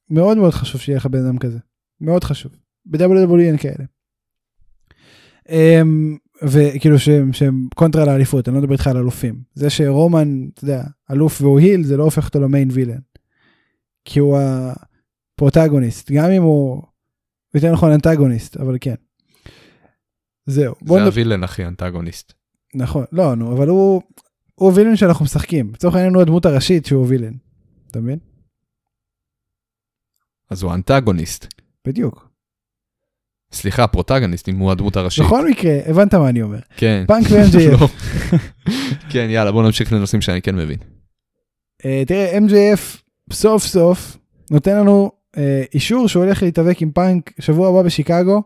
מאוד מאוד חשוב שיהיה לך בן אדם כזה, מאוד חשוב. ב-WWE אין כאלה. וכאילו שהם, שהם קונטרה לאליפות, אני לא מדבר איתך על אלופים. זה שרומן, אתה יודע, אלוף והוא היל, זה לא הופך אותו למיין וילן. כי הוא הפרוטגוניסט, גם אם הוא, יותר נכון אנטגוניסט, אבל כן. זהו. זה נדבר, הווילן, אחי, אנטגוניסט. נכון, לא, נו, אבל הוא, הוא וילן שאנחנו משחקים. לצורך העניין הוא הדמות הראשית שהוא וילן. אתה מבין? אז הוא אנטגוניסט. בדיוק. סליחה, פרוטגניסט, אם הוא הדמות הראשית. בכל מקרה, הבנת מה אני אומר. כן. פאנק ו-MJF. לא. כן, יאללה, בוא נמשיך לנושאים שאני כן מבין. אה, תראה, MJF סוף סוף נותן לנו אה, אישור שהוא הולך להתאבק עם פאנק שבוע הבא בשיקגו.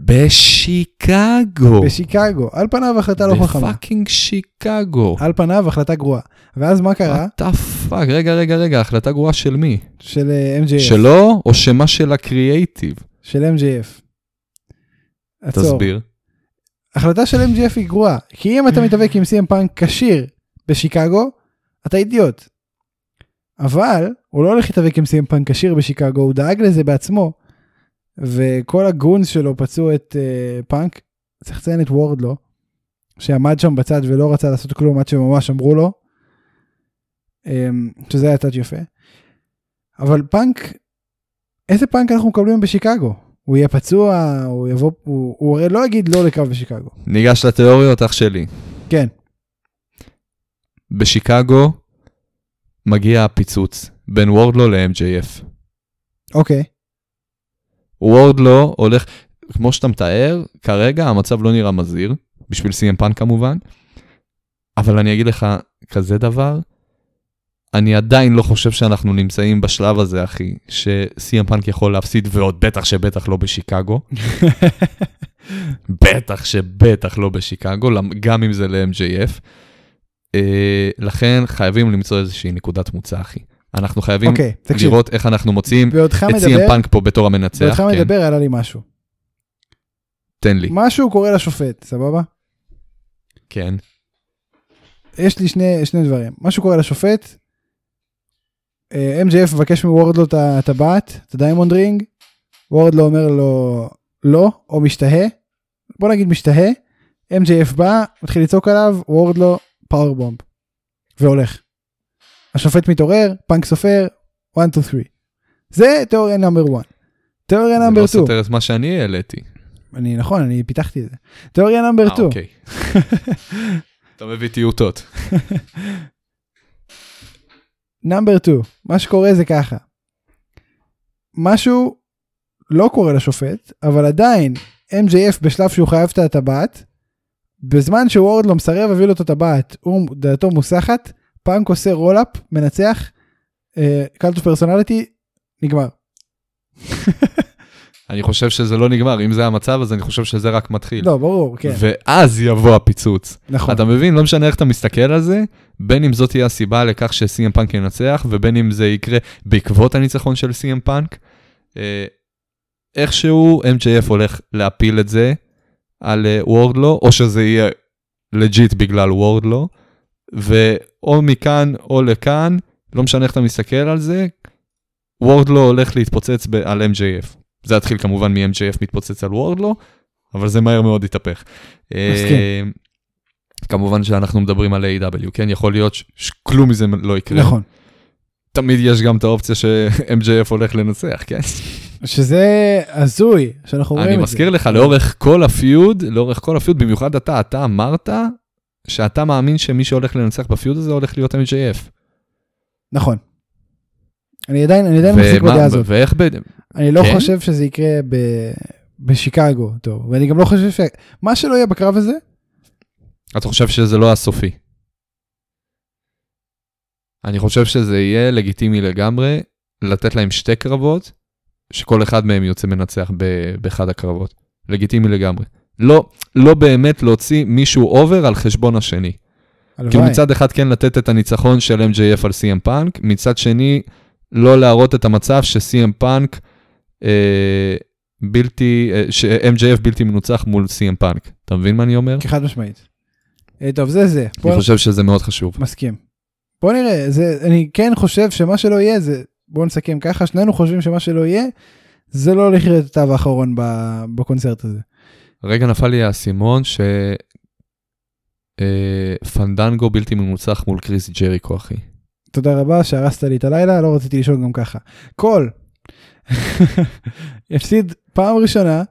בשיקגו. בשיקגו. על פניו החלטה לא חכמה. ב fucking שיקגו. על פניו החלטה גרועה. ואז מה קרה? the fuck, רגע, רגע, רגע, החלטה גרועה של מי? של אה, MJF. שלו או שמה של הקריאייטיב? של MJF. עצור. תסביר. החלטה של MJF היא גרועה. כי אם אתה מתאבק עם CM פאנק כשיר בשיקגו, אתה אידיוט. אבל הוא לא הולך להתאבק עם CM פאנק כשיר בשיקגו, הוא דאג לזה בעצמו. וכל ה goons שלו פצעו את אה, פאנק, צריך לציין את וורדלו, שעמד שם בצד ולא רצה לעשות כלום עד שממש אמרו לו, אמ, שזה היה touch יפה. אבל פאנק, איזה פאנק אנחנו מקבלים בשיקגו? הוא יהיה פצוע, הוא יבוא, הוא, הוא הרי לא יגיד לא לקרב בשיקגו. ניגש לתיאוריות, אח שלי. כן, בשיקגו מגיע הפיצוץ בין וורדלו ל-MJF. אוקיי, וורדלו הולך, כמו שאתה מתאר, כרגע המצב לא נראה מזהיר, בשביל CM פאנק כמובן, אבל אני אגיד לך כזה דבר, אני עדיין לא חושב שאנחנו נמצאים בשלב הזה, אחי, ש-CM פאנק יכול להפסיד, ועוד בטח שבטח לא בשיקגו. בטח שבטח לא בשיקגו, גם אם זה ל-MJF. אה, לכן חייבים למצוא איזושהי נקודת מוצא, אחי. אנחנו חייבים אוקיי, תקשיב. לראות איך אנחנו מוצאים בעודך את מדבר, פאנק פה בתור המנצח. בעודך כן, מדבר עלה לי משהו. תן לי. משהו קורה לשופט, סבבה? כן. יש לי שני, שני דברים. משהו קורה לשופט, MJF מבקש מוורדלו את הטבעת, את ה diamond ring, וורדלו אומר לו לא, או משתהה, בוא נגיד משתהה, MJF בא, מתחיל לצעוק עליו, וורדלו power bomb, והולך. השופט מתעורר, פאנק סופר, 1, 2, 3. זה תיאוריה number 1. תיאוריה זה number לא 2. סותר את מה שאני העליתי. אני נכון, אני פיתחתי את זה. תיאוריה number אה, 2. אוקיי. אתה מביא טיוטות. number 2, מה שקורה זה ככה. משהו לא קורה לשופט, אבל עדיין MJF בשלב שהוא חייב את הטבעת, בזמן שוורדלו מסרב להביא לו את הטבעת, הוא דעתו מוסחת, פאנק עושה roll-up, מנצח, Cult of Personality, נגמר. אני חושב שזה לא נגמר, אם זה המצב אז אני חושב שזה רק מתחיל. לא, ברור, כן, ואז יבוא הפיצוץ. נכון. אתה מבין? לא משנה איך אתה מסתכל על זה, בין אם זאת תהיה הסיבה לכך ש-CM פאנק ינצח, ובין אם זה יקרה בעקבות הניצחון של פאנק. אה, איכשהו MJF הולך להפיל את זה על אה, וורדלו, או שזה יהיה legit בגלל וורדלו, ואו מכאן או לכאן, לא משנה איך אתה מסתכל על זה, וורדלו הולך להתפוצץ על MJF. זה יתחיל כמובן מ-MJF מתפוצץ על וורדלו, אבל זה מהר מאוד יתהפך. מסכים. אה, כמובן שאנחנו מדברים על AEW, כן? יכול להיות שכלום מזה לא יקרה. נכון. תמיד יש גם את האופציה ש-MJF הולך לנצח, כן? שזה הזוי, שאנחנו רואים את זה. אני מזכיר לך, לאורך כל הפיוד, לאורך כל הפיוד, במיוחד אתה, אתה אמרת שאתה מאמין שמי שהולך לנצח בפיוד הזה הולך להיות MJF. נכון. אני עדיין, אני עדיין מחזיק בדעה הזאת. ואיך ב... אני לא כן? חושב שזה יקרה ב... בשיקגו, טוב, ואני גם לא חושב ש... מה שלא יהיה בקרב הזה, אתה חושב שזה לא הסופי? אני חושב שזה יהיה לגיטימי לגמרי לתת להם שתי קרבות, שכל אחד מהם יוצא מנצח ב- באחד הקרבות. לגיטימי לגמרי. לא, לא באמת להוציא מישהו over על חשבון השני. כאילו הלוואי. מצד אחד כן לתת את הניצחון של MJF על CM פאנק, מצד שני לא להראות את המצב ש-CM פאנק אה, בלתי, אה, ש-MJF בלתי מנוצח מול CM פאנק. אתה מבין מה אני אומר? חד משמעית. אה, טוב, זה זה. אני חושב שזה מאוד חשוב. מסכים. בוא נראה, זה, אני כן חושב שמה שלא יהיה זה, בוא נסכם ככה, שנינו חושבים שמה שלא יהיה, זה לא הולך להיות התו האחרון בקונצרט הזה. רגע נפל לי האסימון ש... אה, פנדנגו בלתי מנוצח מול קריס ג'ריקו, אחי. תודה רבה שהרסת לי את הלילה, לא רציתי לישון גם ככה. קול. הפסיד פעם ראשונה,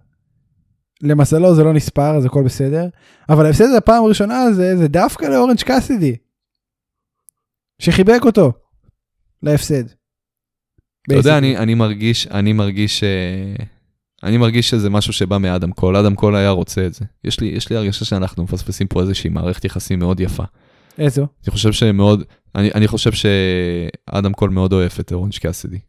למזלו זה לא נספר, אז הכל בסדר, אבל ההפסד הפעם הראשונה הזה זה דווקא לאורנג' קאסידי, שחיבק אותו להפסד. אתה יודע. אני, אני מרגיש, אני מרגיש, אה, אני מרגיש שזה משהו שבא מאדם קול, אדם קול היה רוצה את זה. יש לי, יש לי הרגשה שאנחנו מפספסים פה איזושהי מערכת יחסים מאוד יפה. איזו? אני חושב שמאוד, אני, אני חושב שאדם קול מאוד אוהב את אורנג' קאסידי.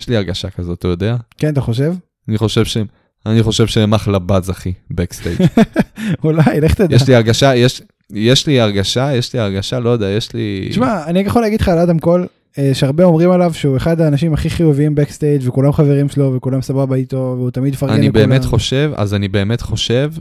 יש לי הרגשה כזאת, אתה יודע? כן, אתה חושב? אני חושב שהם, אני חושב שהם אחלה buds, אחי, backstage. אולי, לך תדע. יש לי הרגשה, יש, יש לי הרגשה, יש לי הרגשה, לא יודע, יש לי... תשמע, אני יכול להגיד לך על אדם קול, אה, שהרבה אומרים עליו שהוא אחד האנשים הכי חיוביים backstage וכולם חברים שלו וכולם סבבה איתו והוא תמיד מפרגן אני לכולם. באמת חושב, אז אני באמת חושב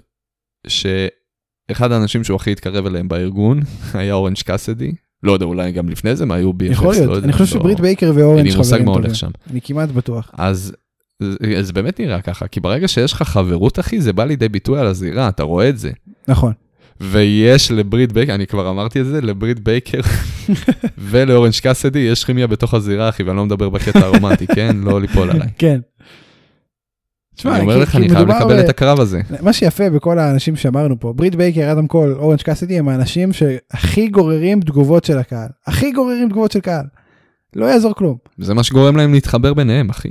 שאחד האנשים שהוא הכי התקרב אליהם בארגון היה אורנג' קאסדי. לא יודע, אולי גם לפני זה הם היו BFFs, יכול לא להיות, אני חושב לא- שברית בייקר ואורנג' מושג חברים מה טובים. הולך שם. אני כמעט בטוח. אז זה זה באמת נראה ככה, כי ברגע שיש לך חברות, אחי, זה בא לידי ביטוי על הזירה, אתה רואה את זה. נכון. ויש לברית בייקר, אני כבר אמרתי את זה, לברית בייקר ולאורנג' קאסדי, יש כימיה בתוך הזירה, אחי, ואני לא מדבר בקטע הרומנטי, כן? לא ליפול עליי. כן. תשמע, אני אומר כי- לך, כי אני חייב לקבל ב- את הקרב הזה. מה שיפה בכל האנשים שאמרנו פה, ברית בייקר, אדם קול, אורנג' קאסדי, הם האנשים שהכי גוררים תגובות של הקהל. הכי גוררים תגובות של קהל. לא יעזור כלום. זה מה שגורם להם להתחבר ביניהם, אחי.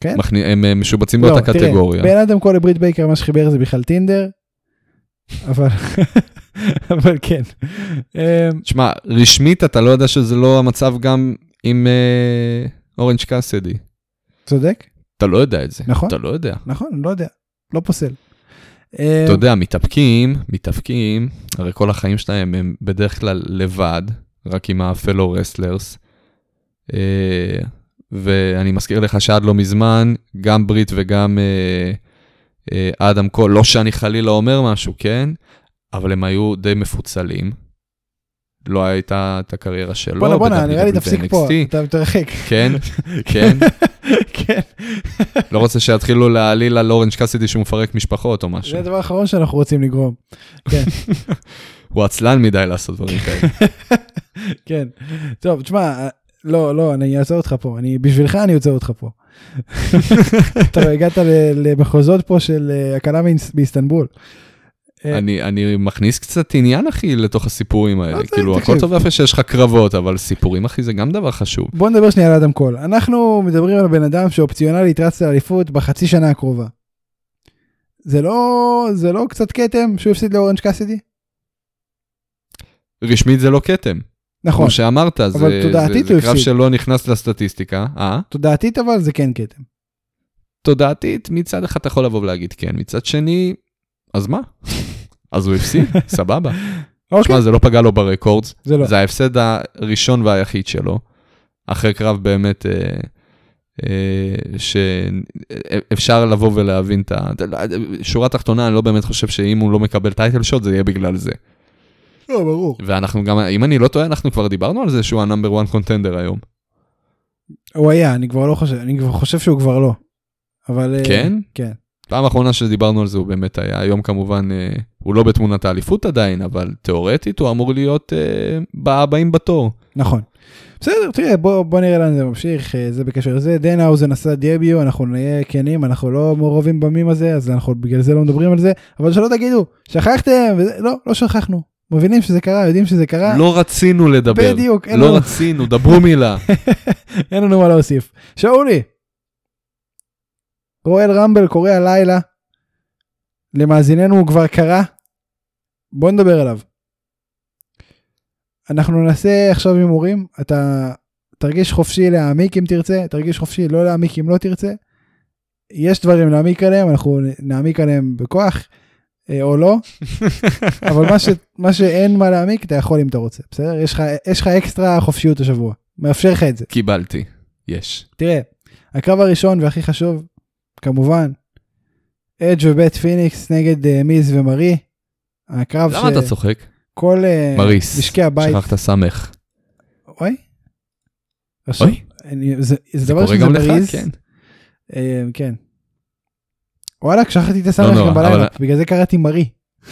כן? מכני- הם משובצים לא, באותה תראה, קטגוריה. בין אדם קול לברית בייקר, מה שחיבר זה בכלל טינדר. אבל, אבל כן. אמ, תשמע, רשמית אתה לא יודע שזה לא המצב גם עם אה, אורנג' קאסדי. צודק? אתה לא יודע את זה. נכון. אתה לא יודע. נכון, לא יודע. לא פוסל. אמ, אתה יודע, מתאפקים, מתאפקים, הרי כל החיים שלהם הם בדרך כלל לבד, רק עם ה fellow wrestlers. אה, ואני מזכיר לך שעד לא מזמן, גם ברית וגם אה, אה, אדם קול, לא שאני חלילה אומר משהו, כן? אבל הם היו די מפוצלים. לא הייתה את הקריירה שלו. בואנה בואנה, נראה לי תפסיק פה. אתה מתרחק. כן, כן. כן. לא רוצה שיתחילו להעליל על אורנג' קאסידי שהוא מפרק משפחות או משהו. זה הדבר האחרון שאנחנו רוצים לגרום. כן, הוא עצלן מדי לעשות דברים כאלה. כן. טוב, תשמע, לא, לא, אני אעצור אותך פה. אני, בשבילך אני עוצר אותך פה. אתה הגעת ל- למחוזות פה של אה, הקלה באיסטנבול. אני, אני מכניס קצת עניין, אחי, לתוך הסיפורים האלה. לא, זה- כאילו. הכל טוב ויפה שיש לך קרבות, אבל סיפורים, אחי, זה גם דבר חשוב. בוא נדבר שנייה על אדם קול. אנחנו מדברים על בן אדם שאופציונלית רץ לאליפות בחצי שנה הקרובה. זה לא, זה לא קצת כתם שהוא הפסיד לאורנג' קאסידי? רשמית זה לא כתם. נכון, כמו שאמרת, זה, זה, הוא זה קרב הפסיד. שלא נכנס לסטטיסטיקה. אה? תודעתית אבל זה כן כתם. תודעתית, מצד אחד אתה יכול לבוא ולהגיד כן, מצד שני, אז מה? אז הוא הפסיד, סבבה. אוקיי, תשמע, זה לא פגע לו ברקורדס, זה לא. זה ההפסד הראשון והיחיד שלו, אחרי קרב באמת אה, אה, שאפשר לבוא ולהבין את ה... שורה תחתונה, אני לא באמת חושב שאם הוא לא מקבל title shot, זה יהיה בגלל זה. לא, ברור. ואנחנו גם, אם אני לא טועה, אנחנו כבר דיברנו על זה שהוא ה number 1 contender היום. הוא היה, אני כבר לא חושב, אני כבר חושב שהוא כבר לא. אבל... אה, כן? כן. פעם אחרונה שדיברנו על זה הוא באמת היה, היום כמובן אה, הוא לא בתמונת האליפות עדיין, אבל תיאורטית הוא אמור להיות אה, הבאים בתור. נכון. בסדר, תראה, בוא, בוא נראה לאן זה ממשיך, אה, זה בקשר לזה. דן האוזן עשה דביו, אנחנו נהיה כנים, אנחנו לא מעורבים במים הזה, אז אנחנו בגלל זה לא מדברים על זה, אבל שלא תגידו, שכחתם, וזה, לא, לא שכחנו. מבינים שזה קרה, יודעים שזה קרה, לא רצינו לדבר. בדיוק, אין לא לנו- רצינו, דברו מילה. אין לנו מה להוסיף. שאולי, רואל רמבל קורא הלילה, למאזיננו הוא כבר קרה, בוא נדבר עליו. אנחנו נעשה עכשיו הימורים, אתה תרגיש חופשי להעמיק אם תרצה, תרגיש חופשי לא להעמיק אם לא תרצה. יש דברים להעמיק עליהם, אנחנו נעמיק עליהם בכוח, אה, או לא, אבל מה, ש, מה שאין מה להעמיק אתה יכול אם אתה רוצה, בסדר? יש לך, יש לך אקסטרה חופשיות השבוע, מאפשר לך את זה. קיבלתי, יש. תראה, הקרב הראשון והכי חשוב, כמובן, אדג' ובית פיניקס נגד uh, מיז ומרי. הקרב למה אתה צוחק? שכל uh, מריס. משקי הבית, שכחת סמך. אוי? אוי? אני- זה זה זה דבר שזה? מריז. כן. אה, כן. וואלה, שכחתי את הסמך נורא, גם בלילה, בגלל זה קראתי מרי.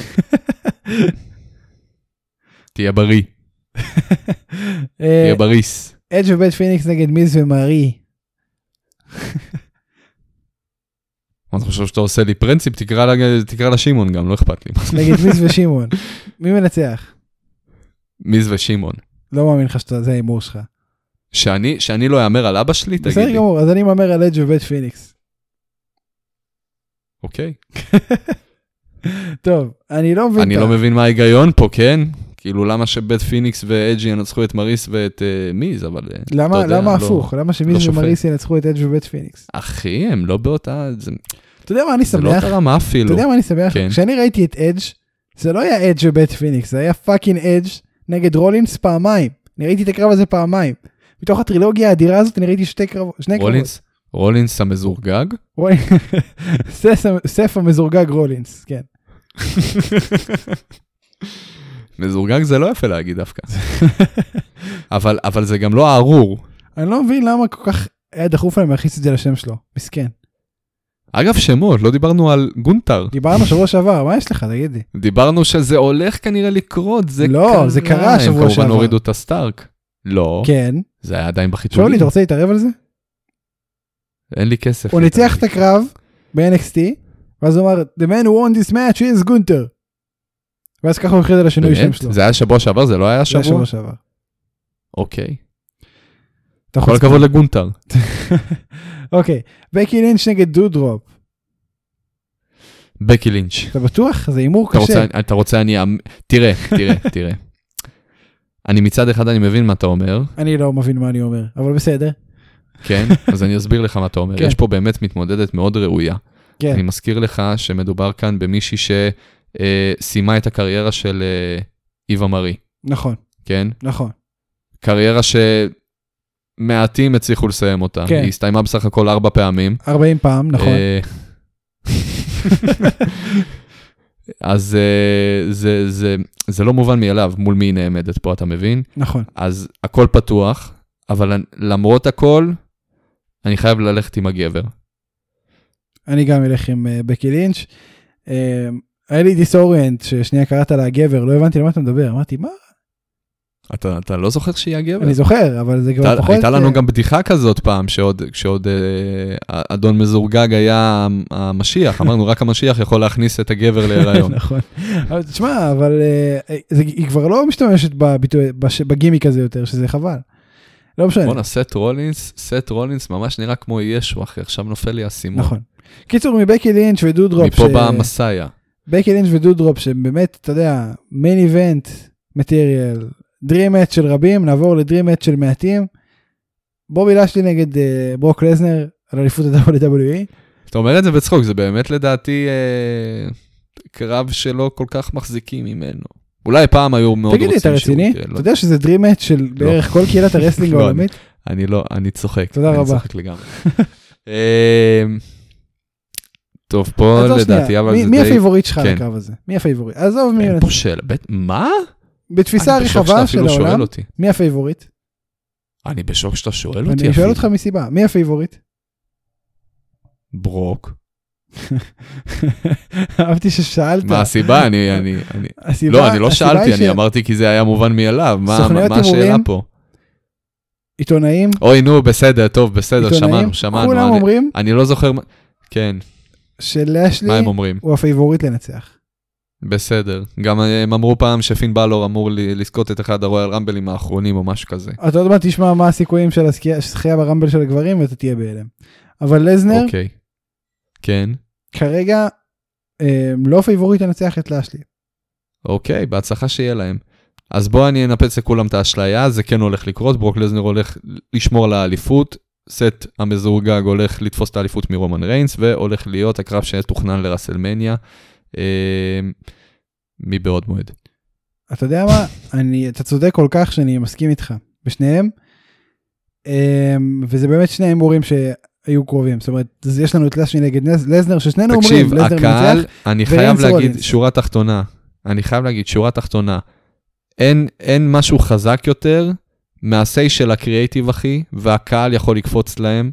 תהיה בריא, תהיה בריס. אדג' ובית פיניקס נגד מיז ומרי. מה אתה חושב שאתה עושה לי פרינציפ? תקרא לה- תקרא לה שמעון גם, לא אכפת לי. נגד מיז ושמעון. מי מנצח? מיז ושמעון. לא מאמין לך שזה ההימור שלך. שאני שאני לא אאמר על אבא שלי? תגיד בסדר לי. גמור, אז אני מהמר על אדג' ובית פיניקס. אוקיי. טוב, אני לא מבין. אני לא מבין מה ההיגיון פה, כן? כאילו, למה שבית פיניקס ואג'י ינצחו את מריס ואת אה, מיז, אבל... אה, למה אתה יודע, למה לא- הפוך? למה לא שמיז שופט. ומריס ינצחו את אדג' ובת' פיניקס? אחי, הם לא באותה... זה אתה יודע מה אני זה לא שמח? אותה רמה אתה אפילו. יודע מה אני שמח? כן. כשאני ראיתי את אדג' זה לא היה אדג' ובת' פיניקס, זה היה fucking אדג' נגד רולינס פעמיים. אני ראיתי את הקרב הזה פעמיים. מתוך הטרילוגיה האדירה הזאת אני ראיתי שתי קרבות, שני קרבות. רולינס, המזורגג? רולינס, סת'- סת' המזורגג רולינס, כן. מזורגג זה לא יפה להגיד דווקא. אבל, אבל זה גם לא הארור. אני לא מבין למה כל כך היה דחוף להם להכניס את זה לשם שלו, מסכן. אגב, שמות, לא דיברנו על גונטר. דיברנו שבוע שעבר, מה יש לך, תגיד לי? דיברנו שזה הולך כנראה לקרות, זה לא, קרה. זה קרה שבוע הם כמובן שעבר. הורידו את הסטארק. לא, כן. זה היה עדיין בחיתולים. שאולי, אתה רוצה להתערב על זה? אין לי כסף. הוא ניצח את הקרב ב-NXT, ואז הוא אמר, The man who won this match is גונטר. ואז ככה הוא הכריז על השינוי שם? שלו. זה היה שבוע שעבר? זה לא היה זה היה שבוע? שבוע שעבר. אוקיי. כל. הכבוד לגונטר. אוקיי, בקי לינץ' נגד דודרופ. בקי לינץ'. אתה בטוח? זה הימור קשה. אתה רוצה, אני... אמ- תראה, תראה, תראה. אני מצד אחד, אני מבין מה אתה אומר, אני לא מבין מה אני אומר, אבל בסדר. כן? אז אני אסביר לך מה אתה אומר. כן. יש פה באמת מתמודדת מאוד ראויה. כן, אני מזכיר לך שמדובר כאן במישהי שסיימה את הקריירה של אה, איווה מרי, נכון, כן? נכון. קריירה שמעטים הצליחו לסיים אותה. כן. היא הסתיימה בסך הכל ארבע פעמים. 40 פעם, נכון. אה, אז אה, זה, זה, זה לא מובן מאליו מול מי היא נעמדת פה, אתה מבין? נכון. אז הכל פתוח, אבל למרות הכל, אני חייב ללכת עם הגבר. אני גם אלך עם אה, בקי לינץ'. אה, היה לי דיסאוריינט ששנייה קראת לה גבר, לא הבנתי למה אתה מדבר. אמרתי, מה? אתה, אתה לא זוכר שהיא הגבר? אני זוכר, אבל זה כבר פחות... הייתה לנו אה, גם בדיחה כזאת פעם, שעוד, כשעוד אה, אדון מזורגג היה המשיח, אמרנו רק המשיח יכול להכניס את הגבר להיריון. נכון. אבל תשמע, אבל אה, זה- היא כבר לא משתמשת בביטוי, בש- בגימיק הזה יותר, שזה חבל. לא משנה. בואנה, סט רולינס, סט רולינס ממש נראה כמו ישו, אחי, עכשיו נופל לי האסימון. נכון. קיצור, מבקי לינץ' ודודרופ, מפה בא המסאיה. בקי לינץ' ודודרופ, שהם באמת, אתה יודע, מיין איבנט, מטריאל, דרימט של רבים, נעבור לדרימט של מעטים. בובי לשלי נגד אה, ברוק לזנר על אליפות ה-WWE. אתה אומר את זה בצחוק, זה באמת לדעתי אה, קרב שלא כל כך מחזיקים ממנו. אולי פעם היו מאוד תגיד לי, אתה רוצים שהוא רציני? לא אתה יודע שזה dream match של בערך כל קהילת ה wrestling לא, העולמית? אני לא, אני צוחק. תודה אני רבה. צוחק לגמרי. טוב, פה לדעתי, אבל מי- זה מי די... הפייבוריט שלך כן. לקרב הזה? מי הפייבוריט? עזוב מי... אין פה שאלה, מה? בתפיסה הרחבה של העולם. מי הפייבוריט? אני בשוק שאתה שואל אותי אני שואל. אותך מסיבה, מי הפייבוריט? ברוק. אהבתי ששאלת. מה הסיבה? אני, אני, אני... הסיבה- לא, אני לא שאלתי, אני אמרתי כי זה היה מובן מאליו. מה- מה השאלה פה? עיתונאים, אוי, נו, בסדר, טוב, בסדר, שמענו, שמענו. כולם אני- אומרים אני לא זוכר... כן, שלאשלי מה הם אומרים? הוא הפייבוריט לנצח. בסדר. גם אה, הם אמרו פעם שפין באלור אמור לזכות את אחד הרויאל רמבלים האחרונים או משהו כזה. אתה עוד מעט תשמע מה הסיכויים של הזכייה- ברמבל של הגברים ואתה תהיה בהלם. אבל לזנר אוקיי. כן, כרגע אה, לא פייבוריט לנצח את לאשלי. אוקיי, בהצלחה שיהיה להם. אז בואו אני אנפץ לכולם את האשליה, זה כן הולך לקרות, ברוק לזנר הולך לשמור על האליפות, סט המזורגג הולך לתפוס את האליפות מרומן ריינס, והולך להיות הקרב שתוכנן לרסלמניה, אה, מבעוד מועד. אתה יודע מה? אני, אתה צודק כל כך שאני מסכים איתך בשניהם. אה, וזה באמת שני הימורים שהיו קרובים. זאת אומרת, אז יש לנו את לשלי נגד לזנר ששנינו אומרים, תקשיב, לזנר הקהל, מנצח. אני וריינס חייב להגיד, רולינס. שורה תחתונה, אני חייב להגיד, שורה תחתונה, אין, אין משהו חזק יותר מהסיי של הקריאייטיב, אחי, והקהל יכול לקפוץ להם,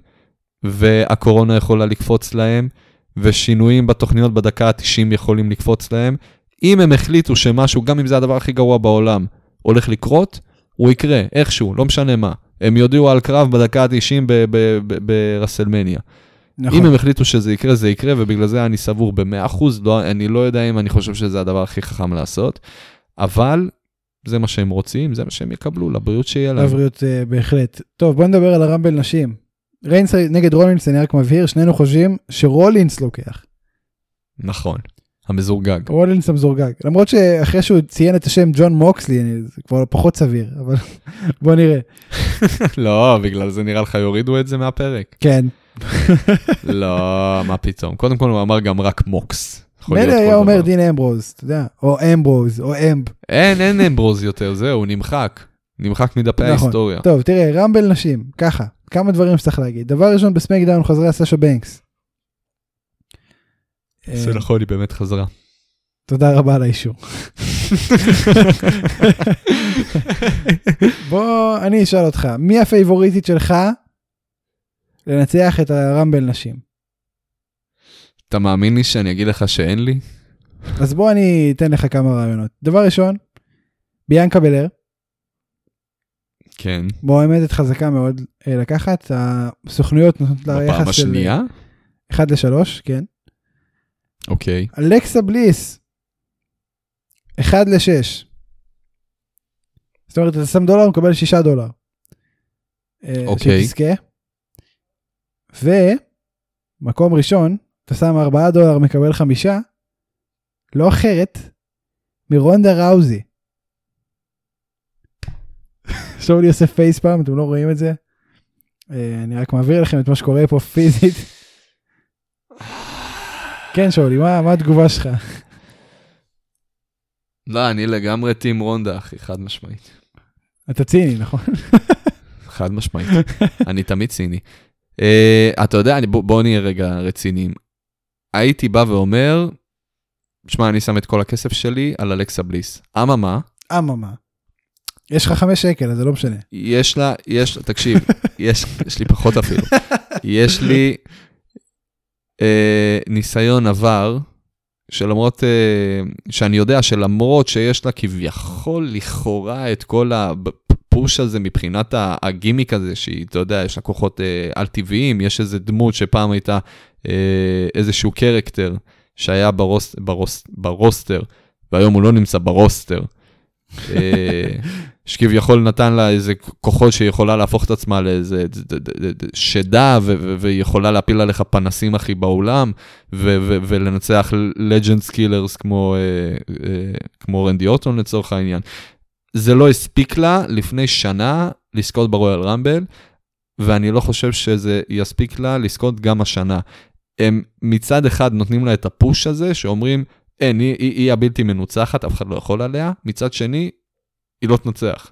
והקורונה יכולה לקפוץ להם, ושינויים בתוכניות בדקה ה-90 יכולים לקפוץ להם. אם הם החליטו שמשהו, גם אם זה הדבר הכי גרוע בעולם, הולך לקרות, הוא יקרה, איכשהו, לא משנה מה. הם יודיעו על קרב בדקה ה-90 ברסלמניה. נכון. אם הם החליטו שזה יקרה, זה יקרה, ובגלל זה אני סבור ב-100%, לא, אני לא יודע אם אני חושב שזה הדבר הכי חכם לעשות, אבל זה מה שהם רוצים, זה מה שהם יקבלו, לבריאות שיהיה להם. לבריאות אה, בהחלט. טוב בוא נדבר על הרמבל נשים. ריינס נגד רולינס אני רק מבהיר שנינו חושבים שרולינס לוקח. נכון, המזורגג. רולינס המזורגג. למרות שאחרי שהוא ציין את השם ג'ון מוקסלי, אני- זה כבר פחות סביר, אבל בוא נראה. לא, בגלל זה נראה לך יורידו את זה מהפרק. כן. לא, מה פתאום. קודם כל הוא אמר גם רק מוקס. מילא היה אומר. דין אמברוז, אתה יודע, או אמברוז, או אמב. אין, אין אמברוז יותר, זהו, הוא נמחק. נמחק מדפי נכון. ההיסטוריה. טוב, תראה, רמבל נשים, ככה, כמה דברים שצריך להגיד. דבר ראשון, בסמקדאון חזרה סאשה בנקס. זה אה, נכון, היא באמת חזרה. תודה רבה על האישור. בוא, אני אשאל אותך, מי הפייבוריטית שלך לנצח את הרמבל נשים? אתה מאמין לי שאני אגיד לך שאין לי? אז בוא אני אתן לך כמה רעיונות. דבר ראשון, ביאנקה בלר, כן. מועמדת חזקה מאוד אה, לקחת, הסוכנויות נותנות לה בפעם יחס של השנייה? 1 ל-3, כן. אוקיי. אלכסה בליס, 1 ל-6. זאת אומרת, אתה שם דולר, מקבל 6 דולר. אה, אוקיי. שתזכה. ומקום ראשון, אתה שם 4 דולר, מקבל 5, לא אחרת מרונדה ראוזי. שאולי עושה פייספאם, אתם לא רואים את זה. אה, אני רק מעביר לכם את מה שקורה פה פיזית. כן שאולי, מה, מה התגובה שלך? לא, אני לגמרי טים רונדה, אחי, חד משמעית. אתה ציני, נכון? חד משמעית. אני תמיד ציני. Uh, אתה יודע, אני- בוא- בוא נהיה רגע רציניים. הייתי בא ואומר, שמע, אני שם את כל הכסף שלי על אלכסה בליס. אממה, אממה. יש לך חמש שקל, אז זה לא משנה. יש לה, יש, תקשיב, יש, יש לי פחות אפילו. יש לי אה, ניסיון עבר, שלמרות, אה, שאני יודע שלמרות שיש לה כביכול לכאורה את כל הפוש הזה מבחינת הגימיק הזה, שהיא, אתה יודע, יש לה כוחות אה, על-טבעיים, יש איזה דמות שפעם הייתה אה, איזשהו קרקטר שהיה ברוס, ברוס, ברוסטר, והיום הוא לא נמצא ברוסטר. אה, שכביכול נתן לה איזה כוחות שהיא יכולה להפוך את עצמה לאיזה שדה, ו- ו- והיא יכולה להפיל עליך פנסים הכי באולם, ולנצח לג'נדס קילרס כמו, אה, אה, כמו רנדי אוטון לצורך העניין. זה לא הספיק לה לפני שנה לזכות ברויאל רמבל, ואני לא חושב שזה יספיק לה לזכות גם השנה. הם מצד אחד נותנים לה את הפוש הזה, שאומרים, אין, היא, היא, היא הבלתי מנוצחת, אף אחד לא יכול עליה. מצד שני, היא לא תנצח.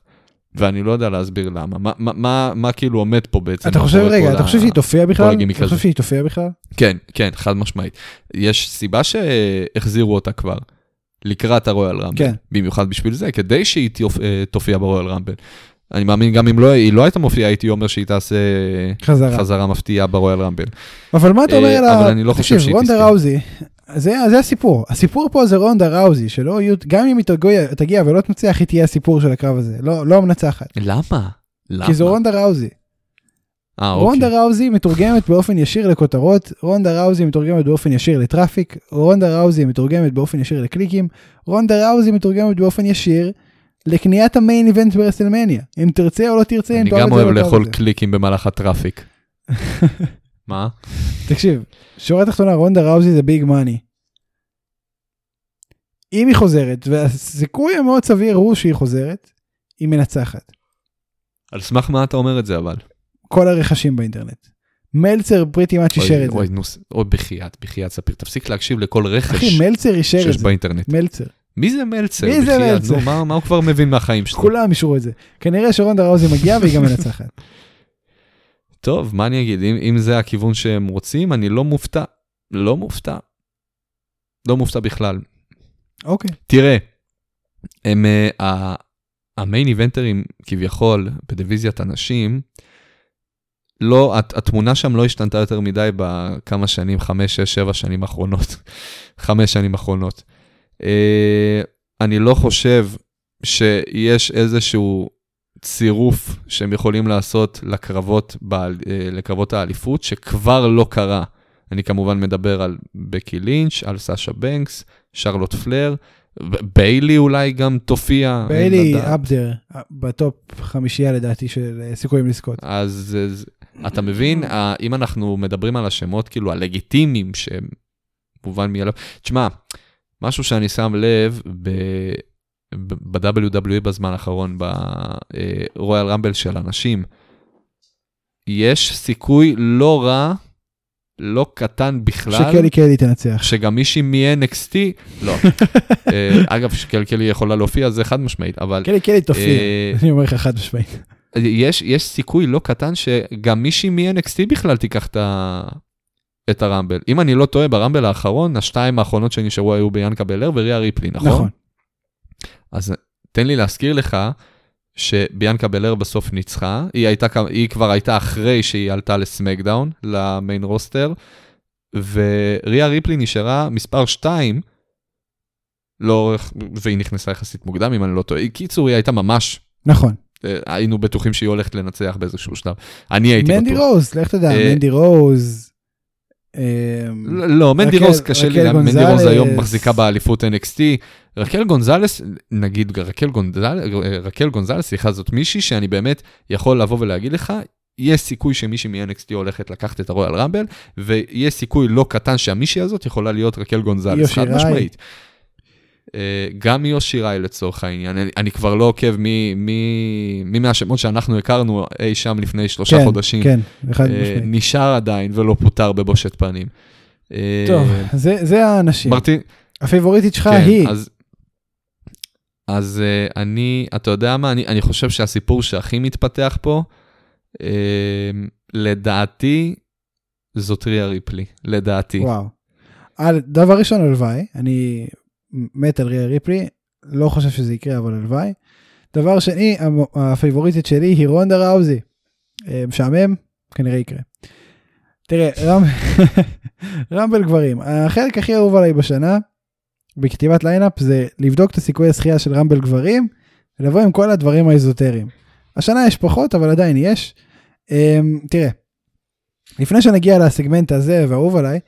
ואני לא יודע להסביר למה. מה, מה, מה, מה כאילו עומד פה בעצם? אתה חושב, רגע, אתה חושב שהיא תופיע בכלל? אתה חושב. שהיא תופיע בכלל? כן, כן, חד משמעית. יש סיבה שהחזירו אותה כבר לקראת הרויאל רמבל. כן. במיוחד בשביל זה, כדי שהיא תיופ- אה, תופיע ברויאל רמבל. אני מאמין, גם אם לא, היא לא הייתה מופיעה, הייתי אומר שהיא תעשה חזרה. חזרה מפתיעה ברויאל רמבל. אבל מה אתה אומר אה, על ה... אבל אני לא חושב שהיא רונדה תזכה. ראוזי, זה, זה הסיפור. הסיפור פה זה רונדה ראוזי, שלא יהיו, גם אם היא תגיע, תגיע ולא תנצח, היא תהיה הסיפור של הקרב הזה. לא, לא המנצחת. למה? למה? כי זו רונדה ראוזי. אה, אוקיי. רונדה ראוזי מתורגמת באופן ישיר לכותרות, רונדה ראוזי מתורגמת באופן ישיר ל traffic, רונדה ראוזי מתורגמת באופן ישיר לקליקים, רונדה ראוזי מתורגמת באופן ישיר לקניית ה main event ברסלמניה. אם תרצה או לא תרצה, אם אני תאהב גם את זה או אוהב לא תאהב לאכול. קליקים במהלך הטראפיק. מה? תקשיב, שורה תחתונה, רונדה ראוזי זה ביג מאני. אם היא חוזרת, והסיכוי המאוד סביר הוא שהיא חוזרת, היא מנצחת. על סמך מה אתה אומר את זה אבל? כל הרכשים באינטרנט. מלצר פריטי מאץ' אישר את זה. אוי, נו, אוי, בחייאת, בחייאת ספיר, תפסיק להקשיב לכל רכש אחי, מלצר אישר שיש את זה. באינטרנט. מלצר. מי זה מלצר? מי זה בחייאת, מלצר? נו, מה- מה הוא כבר מבין מהחיים שלו? כולם אישרו את זה. כנראה שרונדה ראוזי מגיעה והיא גם מנצחת. טוב, מה אני אגיד, אם, אם זה הכיוון שהם רוצים, אני לא מופתע. לא מופתע. לא מופתע בכלל. אוקיי. תראה, הם, uh, המיין איבנטרים כביכול בדיוויזיית הנשים, לא, הת- התמונה שם לא השתנתה יותר מדי בכמה שנים, חמש, שש, שבע שנים האחרונות. חמש שנים האחרונות. Uh, אני לא חושב שיש איזשהו צירוף שהם יכולים לעשות לקרבות, בעל, אה, לקרבות האליפות, שכבר לא קרה. אני כמובן מדבר על בקי לינץ', על סאשה בנקס, שרלוט פלייר, ביילי אולי גם תופיע. ביילי. אפדר, בטופ חמישייה לדעתי של אה, סיכויים לזכות. אז אז אתה מבין, אם אנחנו מדברים על השמות כאילו הלגיטימיים שהם מובן מאליו. תשמע, משהו שאני שם לב ב-WWE בזמן האחרון, ברויאל רמבל של אנשים, יש סיכוי לא רע, לא קטן בכלל. שקלי קלי תנצח. שגם מישהי מ-NXT, לא. אה, אגב, שקלי קלי יכולה להופיע, זה חד משמעית, אבל קלי קלי תופיע, אה, אני אומר לך חד משמעית. יש, יש סיכוי לא קטן שגם מישהי מ-NXT בכלל תיקח את, ה... את הרמבל. אם אני לא טועה, ברמבל האחרון, השתיים האחרונות שנשארו היו ביאנקה בלר וריה ריפלי, נכון? נכון. אז תן לי להזכיר לך שביאנקה בלר בסוף ניצחה, היא, הייתה, היא כבר הייתה אחרי שהיא עלתה לסמקדאון, למיין רוסטר, וריה ריפלי נשארה מספר 2, לאורך, והיא נכנסה יחסית מוקדם, אם אני לא טועה. קיצור, היא הייתה ממש, נכון. אה, היינו בטוחים שהיא הולכת לנצח באיזשהו שלב. אני הייתי מנדי בטוח. רוז, לך תדע, אה, מנדי רוז. אה, לא, מנדי רוז קשה לי, מנדי רוז היום. מחזיקה באליפות NXT. רקל גונזלס, נגיד רקל גונזלס, סליחה, זאת מישהי שאני באמת יכול לבוא ולהגיד לך, יש סיכוי שמישהי מ-NXT הולכת לקחת את הרויאל רמבל, ויש סיכוי לא קטן שהמישהי הזאת יכולה להיות רקל גונזלס, חד. משמעית. אה, גם מיושי ראי לצורך העניין, אני, אני כבר לא עוקב מי, מי, מי מהשמות שאנחנו הכרנו אי שם לפני שלושה כן, חודשים, כן, אחד אה, משמעית. נשאר עדיין ולא פוטר בבושת פנים. אה, טוב, זה זה האנשים. אמרתי, הפייבוריטית שלך כן, היא. אז, אז אני, אתה יודע מה, אני, אני חושב שהסיפור שהכי מתפתח פה, לדעתי, זאת ריה ריפלי, לדעתי. וואו. על, דבר ראשון, הלוואי, אני מת על ריה ריפלי, לא חושב שזה יקרה, אבל הלוואי. דבר שני, הפייבוריטית שלי היא רונדה ראוזי. אה, משעמם, כנראה יקרה. תראה, רמ... רמבל גברים, החלק הכי אהוב עליי בשנה, בכתיבת line-up, זה לבדוק את הסיכוי הזכייה של רמבל גברים, ולבוא עם כל הדברים האזוטריים. השנה יש פחות, אבל עדיין יש. אמ, תראה, לפני שנגיע לסגמנט הזה והאהוב עליי,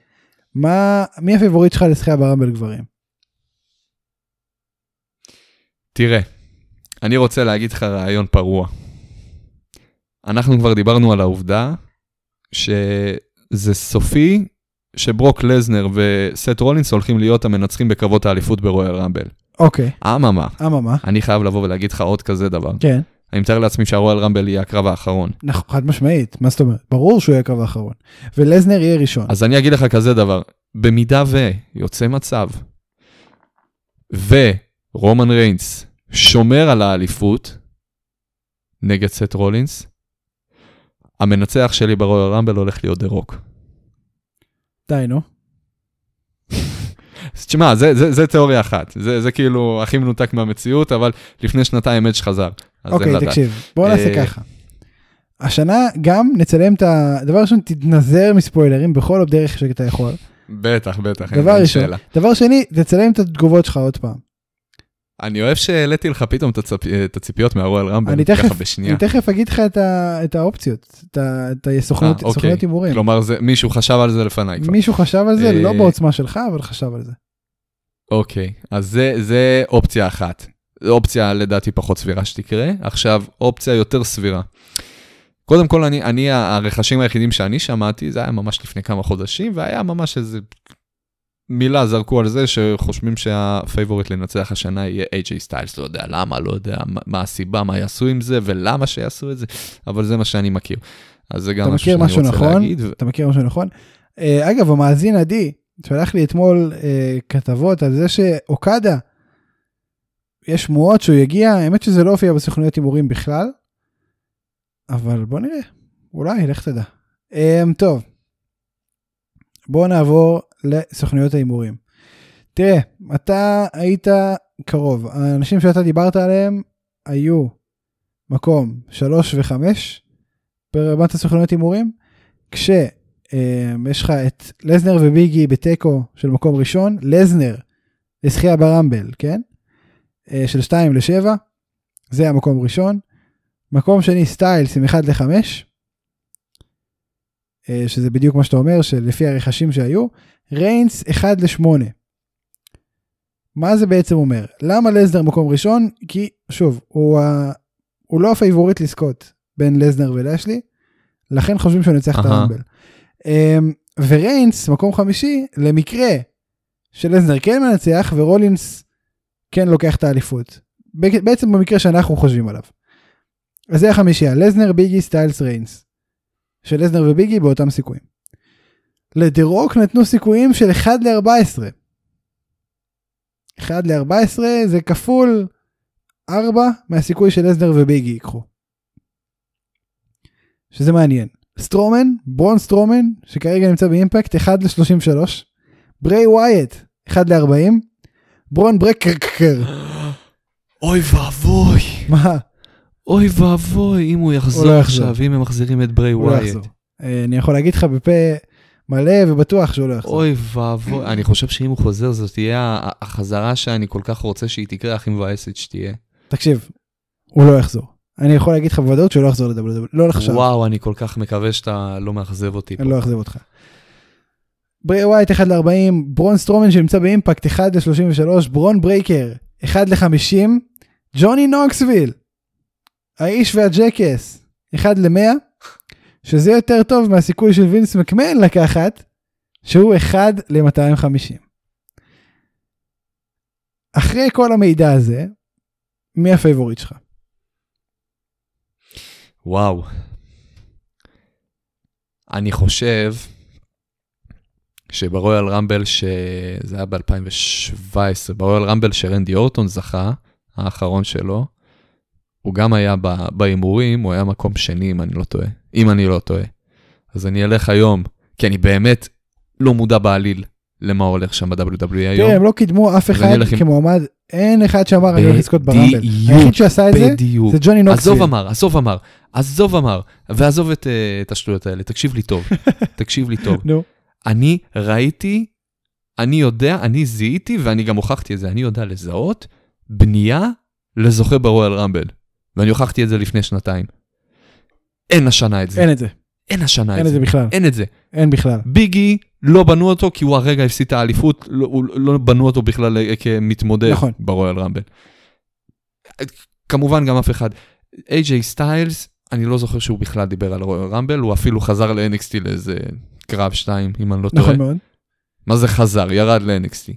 מה, מי הפייבוריט שלך לזכייה ברמבל גברים? תראה, אני רוצה להגיד לך רעיון פרוע. אנחנו כבר דיברנו על העובדה שזה סופי שברוק לזנר וסט רולינס הולכים להיות המנצחים בקרבות האליפות ברויאל רמבל. אוקיי, אממה, אממה, אני חייב לבוא ולהגיד לך עוד כזה דבר. כן, אני מתאר לעצמי שהרויאל רמבל יהיה הקרב האחרון. נכון, חד משמעית, מה זאת אומרת? ברור שהוא יהיה הקרב האחרון. ולזנר יהיה ראשון. אז אני אגיד לך כזה דבר, במידה ויוצא מצב, ורומן ריינס שומר על האליפות נגד סט רולינס, המנצח שלי ברויאל רמבל הולך להיות דה רוק. די, נו. אז תשמע, זה, זה, זה תיאוריה אחת, זה, זה כאילו הכי מנותק מהמציאות, אבל לפני שנתיים אדג' חזר. אוקיי, לדעת. תקשיב, בוא נעשה אה, ככה. השנה גם נצלם את ה... דבר ראשון, תתנזר מספוילרים בכל דרך שאתה יכול. בטח, בטח, דבר ראשון. שאלה. דבר שני, תצלם את התגובות שלך עוד פעם. אני אוהב שהעליתי לך פתאום את, הציפיות מהרויאל רמבל, ככה בשנייה. אני תכף אגיד לך את, האופציות, את, הסוכנות אה, אוקיי. הימורים. כלומר, מישהו חשב על זה לפניי כבר. מישהו חשב על זה, אה, לא בעוצמה שלך, אבל חשב על זה. אוקיי, אז זה, זה אופציה אחת. זו אופציה לדעתי פחות סבירה שתקרה. עכשיו, אופציה יותר סבירה. קודם כל, אני, אני, הרכשים היחידים שאני שמעתי, זה היה ממש לפני כמה חודשים, והיה ממש איזה מילה זרקו על זה שחושבים שהפייבוריט לנצח השנה יהיה AJ סטיילס, לא יודע למה, לא יודע מה, הסיבה, מה יעשו עם זה ולמה שיעשו את זה, אבל זה מה שאני מכיר. אז זה גם משהו שאני משהו רוצה נכון? להגיד. ו- אתה מכיר משהו נכון? אה, אגב, המאזין עדי שלח לי אתמול אה, כתבות על זה שאוקדה, יש שמועות שהוא יגיע, האמת שזה לא הופיע בסוכנויות הימורים בכלל, אבל בוא נראה, אולי, לך תדע. אה, טוב, בוא נעבור לסוכנויות ההימורים. תראה, אתה היית קרוב, האנשים שאתה דיברת עליהם היו מקום 3 ו-5 ברמת הסוכנויות הימורים, כשיש לך את לזנר וביגי בתיקו של מקום ראשון, לזנר לזכייה ברמבל, כן? אה, של 2 ל-7, זה המקום ראשון. מקום שני סטיילס עם 1 ל-5, שזה בדיוק מה שאתה אומר, שלפי הרכשים שהיו, ריינס 1 ל-8. מה זה בעצם אומר? למה לזנר מקום ראשון? כי שוב, הוא, ה... הוא לא הפייבוריט לזכות בין לזנר ולאשלי, לכן חושבים שהוא ניצח את. הרמבל. אמ, וריינס מקום חמישי למקרה שלזנר כן מנצח ורולינס כן לוקח את האליפות. בעצם במקרה שאנחנו חושבים עליו. אז זה החמישייה, לזנר, ביגי, סטיילס, ריינס. שלזנר וביגי באותם סיכויים. לדה רוק נתנו סיכויים של 1 ל-14. 1 ל-14 זה כפול 4 מהסיכוי של לזנר וביגי ייקחו. שזה מעניין. סטרומן, ברון סטרומן, שכרגע נמצא באימפקט, 1 ל-33. בריי ווייט, 1 ל-40. ברון ברייקר, אוי ואבוי, מה? אוי ואבוי, אם הוא יחזור לא יחזור. עכשיו, אם הם מחזירים את בריי הוא לא ווייט. אה, אני יכול להגיד לך בפה מלא ובטוח שהוא לא יחזור. אוי ואבוי, אני חושב שאם הוא חוזר זאת תהיה החזרה שאני כל כך רוצה שהיא תקרה, הכי מבאסת שתהיה. תקשיב, הוא לא יחזור. אני יכול להגיד לך בוודאות שהוא לא יחזור ל-WWE, לא עכשיו, וואו, אני כל כך מקווה שאתה לא מאכזב אותי. אני לא אכזב אותך. ברי ווייט 1 ל-40, ברון סטרומן שנמצא באימפקט 1 ל-33, ברון ברייקר 1 ל-50, ג'וני נוקסוויל, האיש והג'קאס 1 ל-100, שזה יותר טוב מהסיכוי של וינס מקמן לקחת, שהוא 1 ל-250. אחרי כל המידע הזה, מי הפייבוריט שלך? וואו. אני חושב שברויאל רמבל, שזה היה ב-2017, ברויאל רמבל שרנדי אורטון זכה, האחרון שלו, הוא גם היה בהימורים, הוא היה מקום שני, אם אני לא טועה. אם אני לא טועה. אז אני אלך היום, כי אני באמת לא מודע בעליל למה הולך שם ב-WWE היום. תראה, הם לא קידמו אף אחד כמועמד, אין אחד שאמר אני הולך לזכות ברמבל. היחיד שעשה את זה. זה ג'וני נוקסוויל. עזוב אמר, עזוב אמר, עזוב אמר, ועזוב את, אה, השטויות האלה, תקשיב לי טוב, תקשיב לי טוב. אני ראיתי, אני יודע, אני זיהיתי, ואני גם הוכחתי את זה, אני יודע לזהות בנייה לזוכה ברויאל רמבל. ואני הוכחתי את זה לפני שנתיים. אין השנה את זה, אין את זה, אין השנה אין את את זה, זה בכלל, אין את זה. אין בכלל. ביגי, לא בנו אותו כי הוא הרגע הפסיד את האליפות, לא, לא בנו אותו בכלל אה, כמתמודד נכון. ברויאל רמבל. כמובן גם אף אחד. איי-ג'יי סטיילס, אני לא זוכר שהוא בכלל דיבר על רויאל רמבל, הוא אפילו חזר ל-NXT לאיזה קרב שתיים, אם אני לא טועה. נכון מאוד. מה זה חזר? ירד ל-NXT.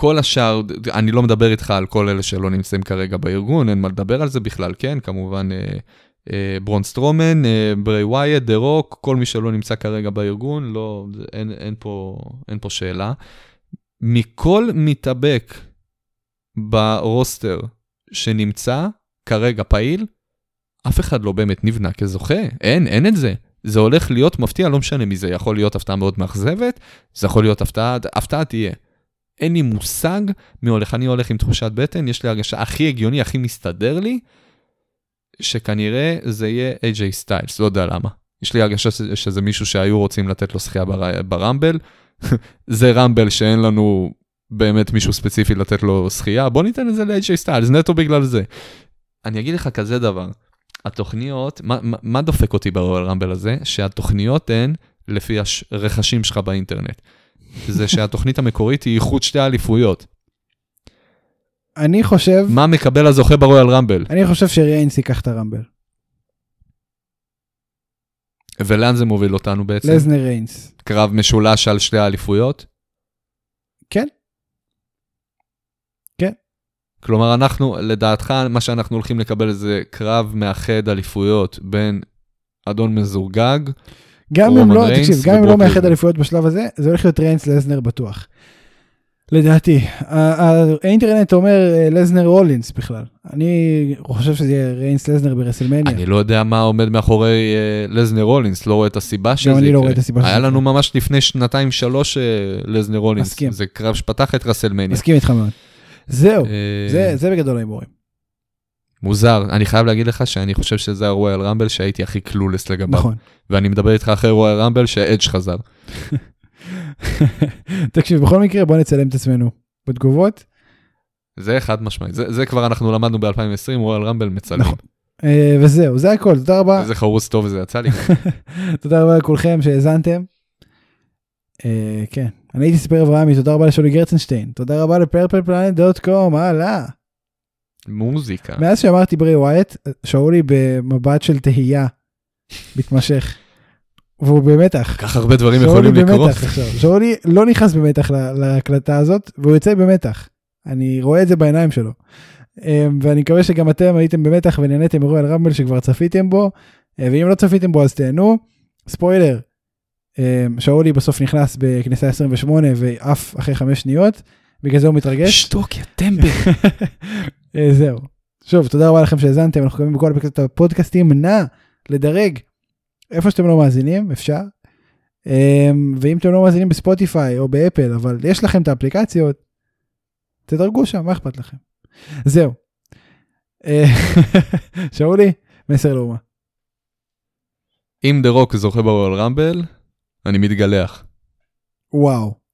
כל השאר, אני לא מדבר איתך על כל אלה שלא נמצאים כרגע בארגון, אין מה לדבר על זה בכלל, כן? כמובן אה, אה, ברון סטרומן, אה, ברי ווייט, דה רוק, כל מי שלא נמצא כרגע בארגון, לא, אין, אין, פה, אין פה שאלה. מכל מתאבק ברוסטר שנמצא כרגע פעיל, אף אחד לא באמת נבנה כזוכה, אין, אין את זה. זה הולך להיות מפתיע, לא משנה מי זה, יכול להיות הפתעה מאוד מאכזבת, זה יכול להיות הפתעה, הפתעה תהיה. אין לי מושג מי הולך, אני הולך עם תחושת בטן, יש לי הרגשה הכי הגיוני, הכי מסתדר לי, שכנראה זה יהיה AJ סטיילס, לא יודע למה. יש לי הרגשה שזה, שזה מישהו שהיו רוצים לתת לו שחייה בר, ברמבל, זה רמבל שאין לנו באמת מישהו ספציפי לתת לו שחייה, בוא ניתן את זה ל-AJ סטיילס, נטו בגלל זה. אני אגיד לך כזה דבר, התוכניות, מה, מה, דופק אותי ברואל רמבל הזה? שהתוכניות הן לפי הרכשים שלך באינטרנט. זה שהתוכנית המקורית היא איחוד שתי האליפויות. אני חושב, מה מקבל הזוכה ברואל רמבל? אני חושב שריינס ייקח את הרמבל. ולאן זה מוביל אותנו בעצם? לזנר ריינס. קרב משולש על שתי האליפויות? כן. כן. כלומר, אנחנו, לדעתך, מה שאנחנו הולכים לקבל זה קרב מאחד אליפויות בין אדון מזורגג, גם אם לא, ריינס תקשיב, גם אם לא מאחד. אליפויות בשלב הזה, זה הולך להיות ריינס לזנר בטוח. לדעתי, האינטרנט אומר אה, לזנר רולינס בכלל. אני חושב שזה יהיה ריינס לזנר ברסלמניה. אני לא יודע מה עומד מאחורי אה, לזנר רולינס, לא רואה את הסיבה שזה אני לא יקרה. רואה את הסיבה שזה היה לנו יקרה. ממש לפני שנתיים שלוש אה, לזנר רולינס. מסכים. זה קרב שפתח את רסלמניה. מסכים איתך מאוד. זהו, זה- זה בגדול ההימורים. מוזר, אני חייב להגיד לך שאני חושב שזה הרואל רמבל שהייתי הכי clueless לגביו. נכון. ואני מדבר איתך אחרי רואל רמבל שאדג' חזר. תקשיב, בכל מקרה בוא נצלם את עצמנו בתגובות. זה חד משמעית, זה, זה כבר אנחנו למדנו ב-2020, רואל רמבל מצלם. נכון. אה, וזהו, זה הכל, תודה רבה. איזה חרוץ טוב זה יצא לי. תודה רבה לכולכם שהאזנתם. אה, כן, אני הייתי ספיר אברהמי, תודה רבה לשולי גרצנשטיין, תודה רבה לפרפלפלנט.קום, הלאה. מוזיקה. מאז שאמרתי ברי ווייט, שאולי במבט של תהייה מתמשך. והוא במתח. כך הרבה דברים יכולים לקרות. שאולי לא נכנס במתח לה- להקלטה הזאת, והוא יוצא במתח. אני רואה את זה בעיניים שלו. אמ, ואני מקווה שגם אתם הייתם במתח ונהניתם מרועל רמבל שכבר צפיתם בו, אה, ואם לא צפיתם בו אז תהנו. ספוילר, אמ, שאולי בסוף נכנס בכניסה 28 ועף אחרי חמש שניות, בגלל זה הוא מתרגש. שתוק, יא טמבל. אה, זהו. שוב, תודה רבה לכם שהאזנתם, אנחנו קוראים בכל הפודקאסטים, נא לדרג איפה שאתם לא מאזינים, אפשר. אמ, ואם אתם לא מאזינים בספוטיפיי או באפל, אבל יש לכם את האפליקציות, תדרגו שם, מה אכפת לכם? זהו. אה, שאולי, מסר לאומה. אם דה רוק זוכה ברואל רמבל, אני מתגלח. וואו.